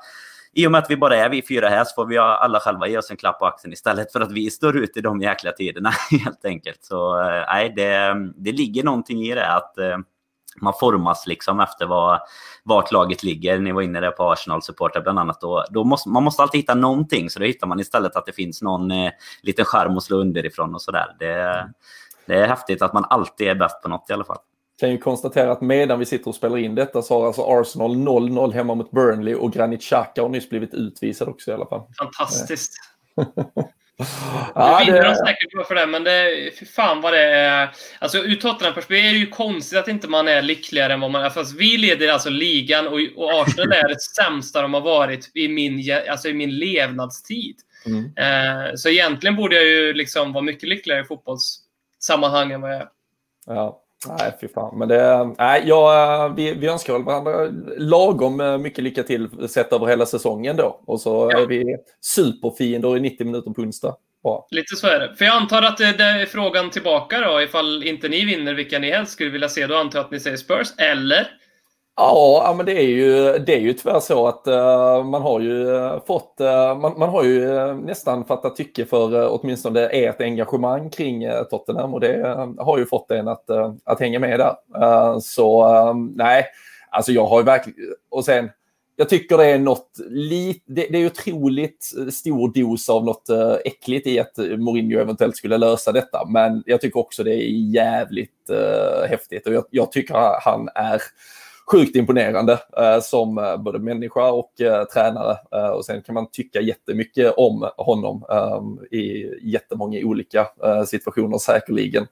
i och med att vi bara är vi fyra här så får vi alla själva ge oss en klapp på axeln istället för att vi står ut i de jäkla tiderna helt enkelt. Så eh, nej, det, det ligger någonting i det att eh, man formas liksom efter var, vart laget ligger. Ni var inne där på Arsenal-supportrar bland annat. Då, då måste, man måste alltid hitta någonting, så då hittar man istället att det finns någon eh, liten skärm att slå underifrån och sådär. Det, det är häftigt att man alltid är bäst på något i alla fall. Kan ju konstatera att medan vi sitter och spelar in detta så har alltså Arsenal 0-0 hemma mot Burnley och Granit Xhaka har nyss blivit utvisad också i alla fall. Fantastiskt. Ja, nu vinner det... de säkert för det, men det, fy fan vad det är. Alltså ur Tottenham-perspektiv är det ju konstigt att inte man är lyckligare än vad man är. Fast vi leder alltså ligan och, och Arsenal är det sämsta de har varit i min, alltså i min levnadstid. Mm. Eh, så egentligen borde jag ju liksom vara mycket lyckligare i fotbollssammanhang än vad jag är. Ja. Nej, fy fan. Men det, nej, ja, vi, vi önskar väl varandra lagom mycket lycka till sett över hela säsongen då. Och så ja. är vi superfiender i 90 minuter på onsdag. Bra. Lite så är det. För jag antar att det, det är frågan tillbaka då, ifall inte ni vinner, vilka ni helst skulle vilja se. Då antar jag att ni säger Spurs, eller? Ja, men det är ju, det är ju tyvärr så att uh, man har ju uh, fått, uh, man, man, har ju nästan fattat tycke för åtminstone ert engagemang kring Tottenham och det har ju fått en att, att hänga med där. så nej, alltså jag har ju verkligen, och sen jag tycker det är något, lit, det, det är otroligt stor dos av något äckligt i att Mourinho eventuellt skulle lösa detta. Men jag tycker också det är jävligt häftigt och jag, jag tycker han är sjukt imponerande eh, som eh, både människa och eh, tränare. Eh, och sen kan man tycka jättemycket om honom eh, i jättemånga olika eh, situationer säkerligen.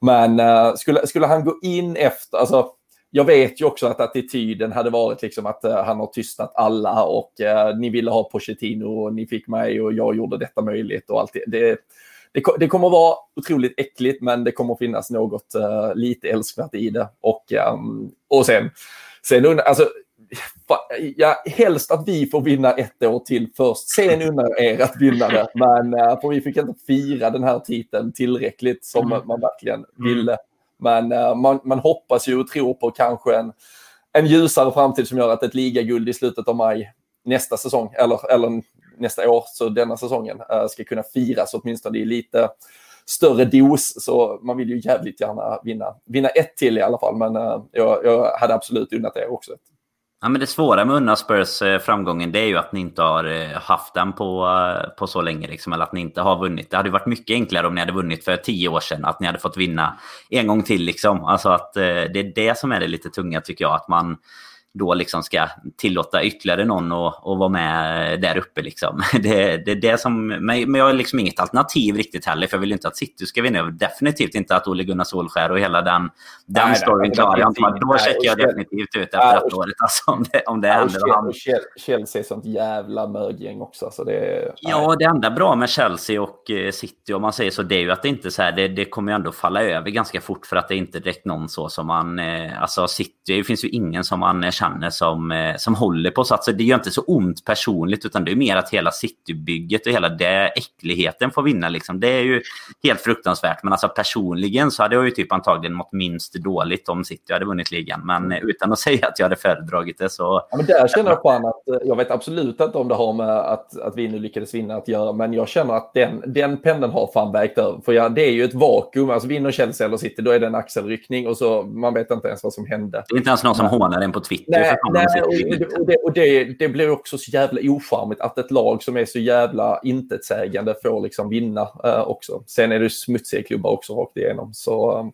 Men eh, skulle, skulle han gå in efter, alltså jag vet ju också att attityden hade varit liksom att eh, han har tystnat alla och eh, ni ville ha Pochettino och ni fick mig och jag gjorde detta möjligt och allt det. det. Det, det kommer att vara otroligt äckligt men det kommer att finnas något uh, lite älskvärt i det. Och, um, och sen, sen alltså, ja, helst att vi får vinna ett år till först. Sen jag er att vinna det. Men uh, för vi fick inte fira den här titeln tillräckligt som mm. man verkligen ville. Men uh, man, man hoppas ju och tror på kanske en, en ljusare framtid som gör att ett ligaguld i slutet av maj nästa säsong, eller, eller nästa år, så denna säsongen, eh, ska kunna firas åtminstone i lite större dos. Så man vill ju jävligt gärna vinna, vinna ett till i alla fall. Men eh, jag, jag hade absolut unnat det också. Ja, men det svåra med Unna Spurs eh, framgången det är ju att ni inte har haft den på, på så länge. Liksom, eller att ni inte har vunnit. Det hade varit mycket enklare om ni hade vunnit för tio år sedan. Att ni hade fått vinna en gång till. Liksom. Alltså att, det är det som är det lite tunga tycker jag. Att man då liksom ska tillåta ytterligare någon att, att vara med där uppe. Liksom. Det, det, det som, men jag har liksom inget alternativ riktigt heller, för jag vill inte att City ska vinna. Definitivt inte att Ole Gunnar Solskär och hela den, den nej, storyn klarar jag inte. Då checkar jag definitivt ut efter nej, året alltså, om det, om det händer. Och. Chelsea är sånt jävla mögäng också. Så det, ja, det enda bra med Chelsea och eh, City, om man säger så, det är ju att det inte så här, det, det kommer ju ändå falla över ganska fort för att det är inte direkt någon så som man... Eh, alltså City, det finns ju ingen som man känner som, eh, som håller på. Så alltså, det gör inte så ont personligt utan det är mer att hela Citybygget och hela det äckligheten får vinna. Liksom. Det är ju helt fruktansvärt. Men alltså personligen så hade jag ju typ antagligen mått minst dåligt om City hade vunnit ligan. Men eh, utan att säga att jag hade föredragit det så... Ja, men där känner jag fan att eh, jag vet absolut inte om det har med att, att vi nu lyckades vinna att göra. Men jag känner att den, den pendeln har fan vägt över. För ja, det är ju ett vakuum. Alltså vinner Chelsea eller City då är det en axelryckning och så man vet inte ens vad som hände. Det är inte ens någon som hånar en på Twitter. Nej, nej och, det, och det, det blir också så jävla ocharmigt att ett lag som är så jävla intetsägande får liksom vinna eh, också. Sen är det smutsiga klubbar också rakt igenom. Så eh,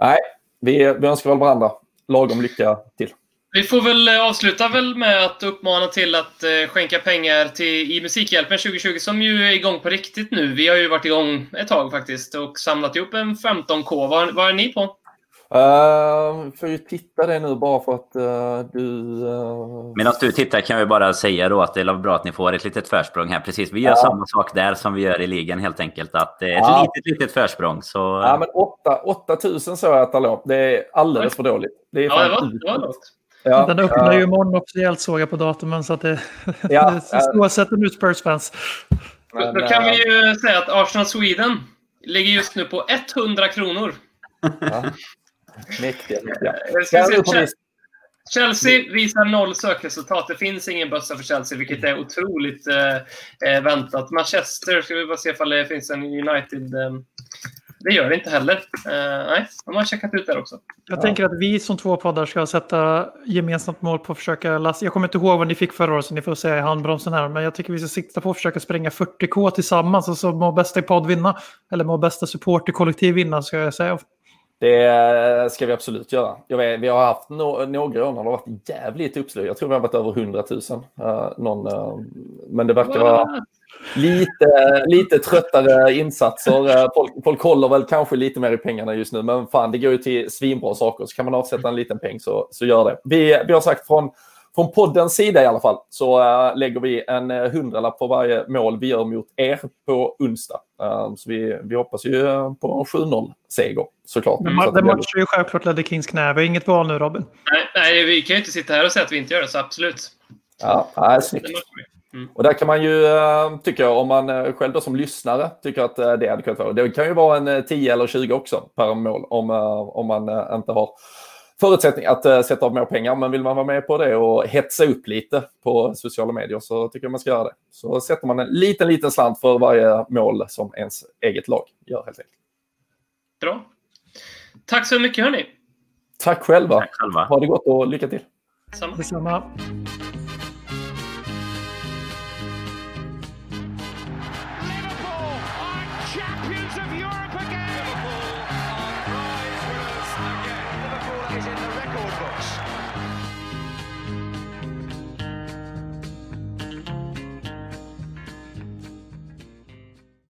nej, vi, vi önskar väl varandra lagom lycka till. Vi får väl eh, avsluta väl med att uppmana till att eh, skänka pengar till i Musikhjälpen 2020 som ju är igång på riktigt nu. Vi har ju varit igång ett tag faktiskt och samlat ihop en 15K. Vad, vad är ni på? Uh, får ju titta det nu bara för att uh, du... Uh... Medan du tittar kan vi bara säga då att det är bra att ni får ett litet försprång här. Precis, vi gör Ja. samma sak där som vi gör i ligan helt enkelt. Att det är ett Ja. litet, litet försprång. Så... Ja, men 8, 8000 såg jag att det är alldeles för dåligt. Det är Ja, det var, det var lågt. Ja, Den öppnar ju imorgon officiellt såg jag på datumen så att det, Ja, det står sätter nu Spurs-fans. Då kan eh, vi ju säga att Arsenal Sweden ligger just nu på 100 kronor. ja. Mäktiga, mäktiga. Ja, Chelsea visar noll sökresultat. Det finns ingen bössa för Chelsea, vilket är otroligt eh, eh, väntat. Manchester, ska vi bara se ifall det finns en United... Eh, det gör det inte heller. Eh, nej, de har checkat ut där också. Jag tänker att vi som två poddar ska sätta gemensamt mål på att försöka lassa. Jag kommer inte ihåg vad ni fick förra året så ni får säga i handbromsen här. Men jag tycker vi ska sikta på att försöka spränga 40k tillsammans och så må bästa podd vinna. Eller må bästa supporterkollektiv vinna ska jag säga. Det ska vi absolut göra. Jag vet, vi har haft no några år när det har varit jävligt uppslug. Jag tror vi har varit över 100 000. Uh, någon, eh, men det verkar vara lite, lite tröttare insatser. Eh, folk, folk håller väl kanske lite mer i pengarna just nu. Men fan, det går ju till svinbra saker. Så kan man avsätta en liten peng så, så gör det. Vi, vi har sagt från, från poddens sida i alla fall så eh, lägger vi en eh, hundralapp på varje mål vi gör mot er på onsdag. Eh, så vi, vi hoppas ju på en 7-0-seger såklart. Men Så ma- att det matchar ju självklart Ledder Kings knä. Vi har inget val nu Robin. Nej, nej, vi kan ju inte sitta här och säga att vi inte gör det, så absolut. Ja, ja, snyggt. Vi. Och där kan man ju, tycker jag, om man själv då som lyssnare tycker att det hade kunnat vara. Det kan ju vara en eh, 10 eller 20 också per mål om, om man inte har förutsättning att eh, sätta av mer pengar. Men vill man vara med på det och hetsa upp lite på sociala medier så tycker jag man ska göra det. Så sätter man en liten, liten slant för varje mål som ens eget lag gör helt enkelt. Bra. Tack så mycket, hörni. Tack själva. Tack själva. Ha det gott och lycka till. Samma. Detsamma.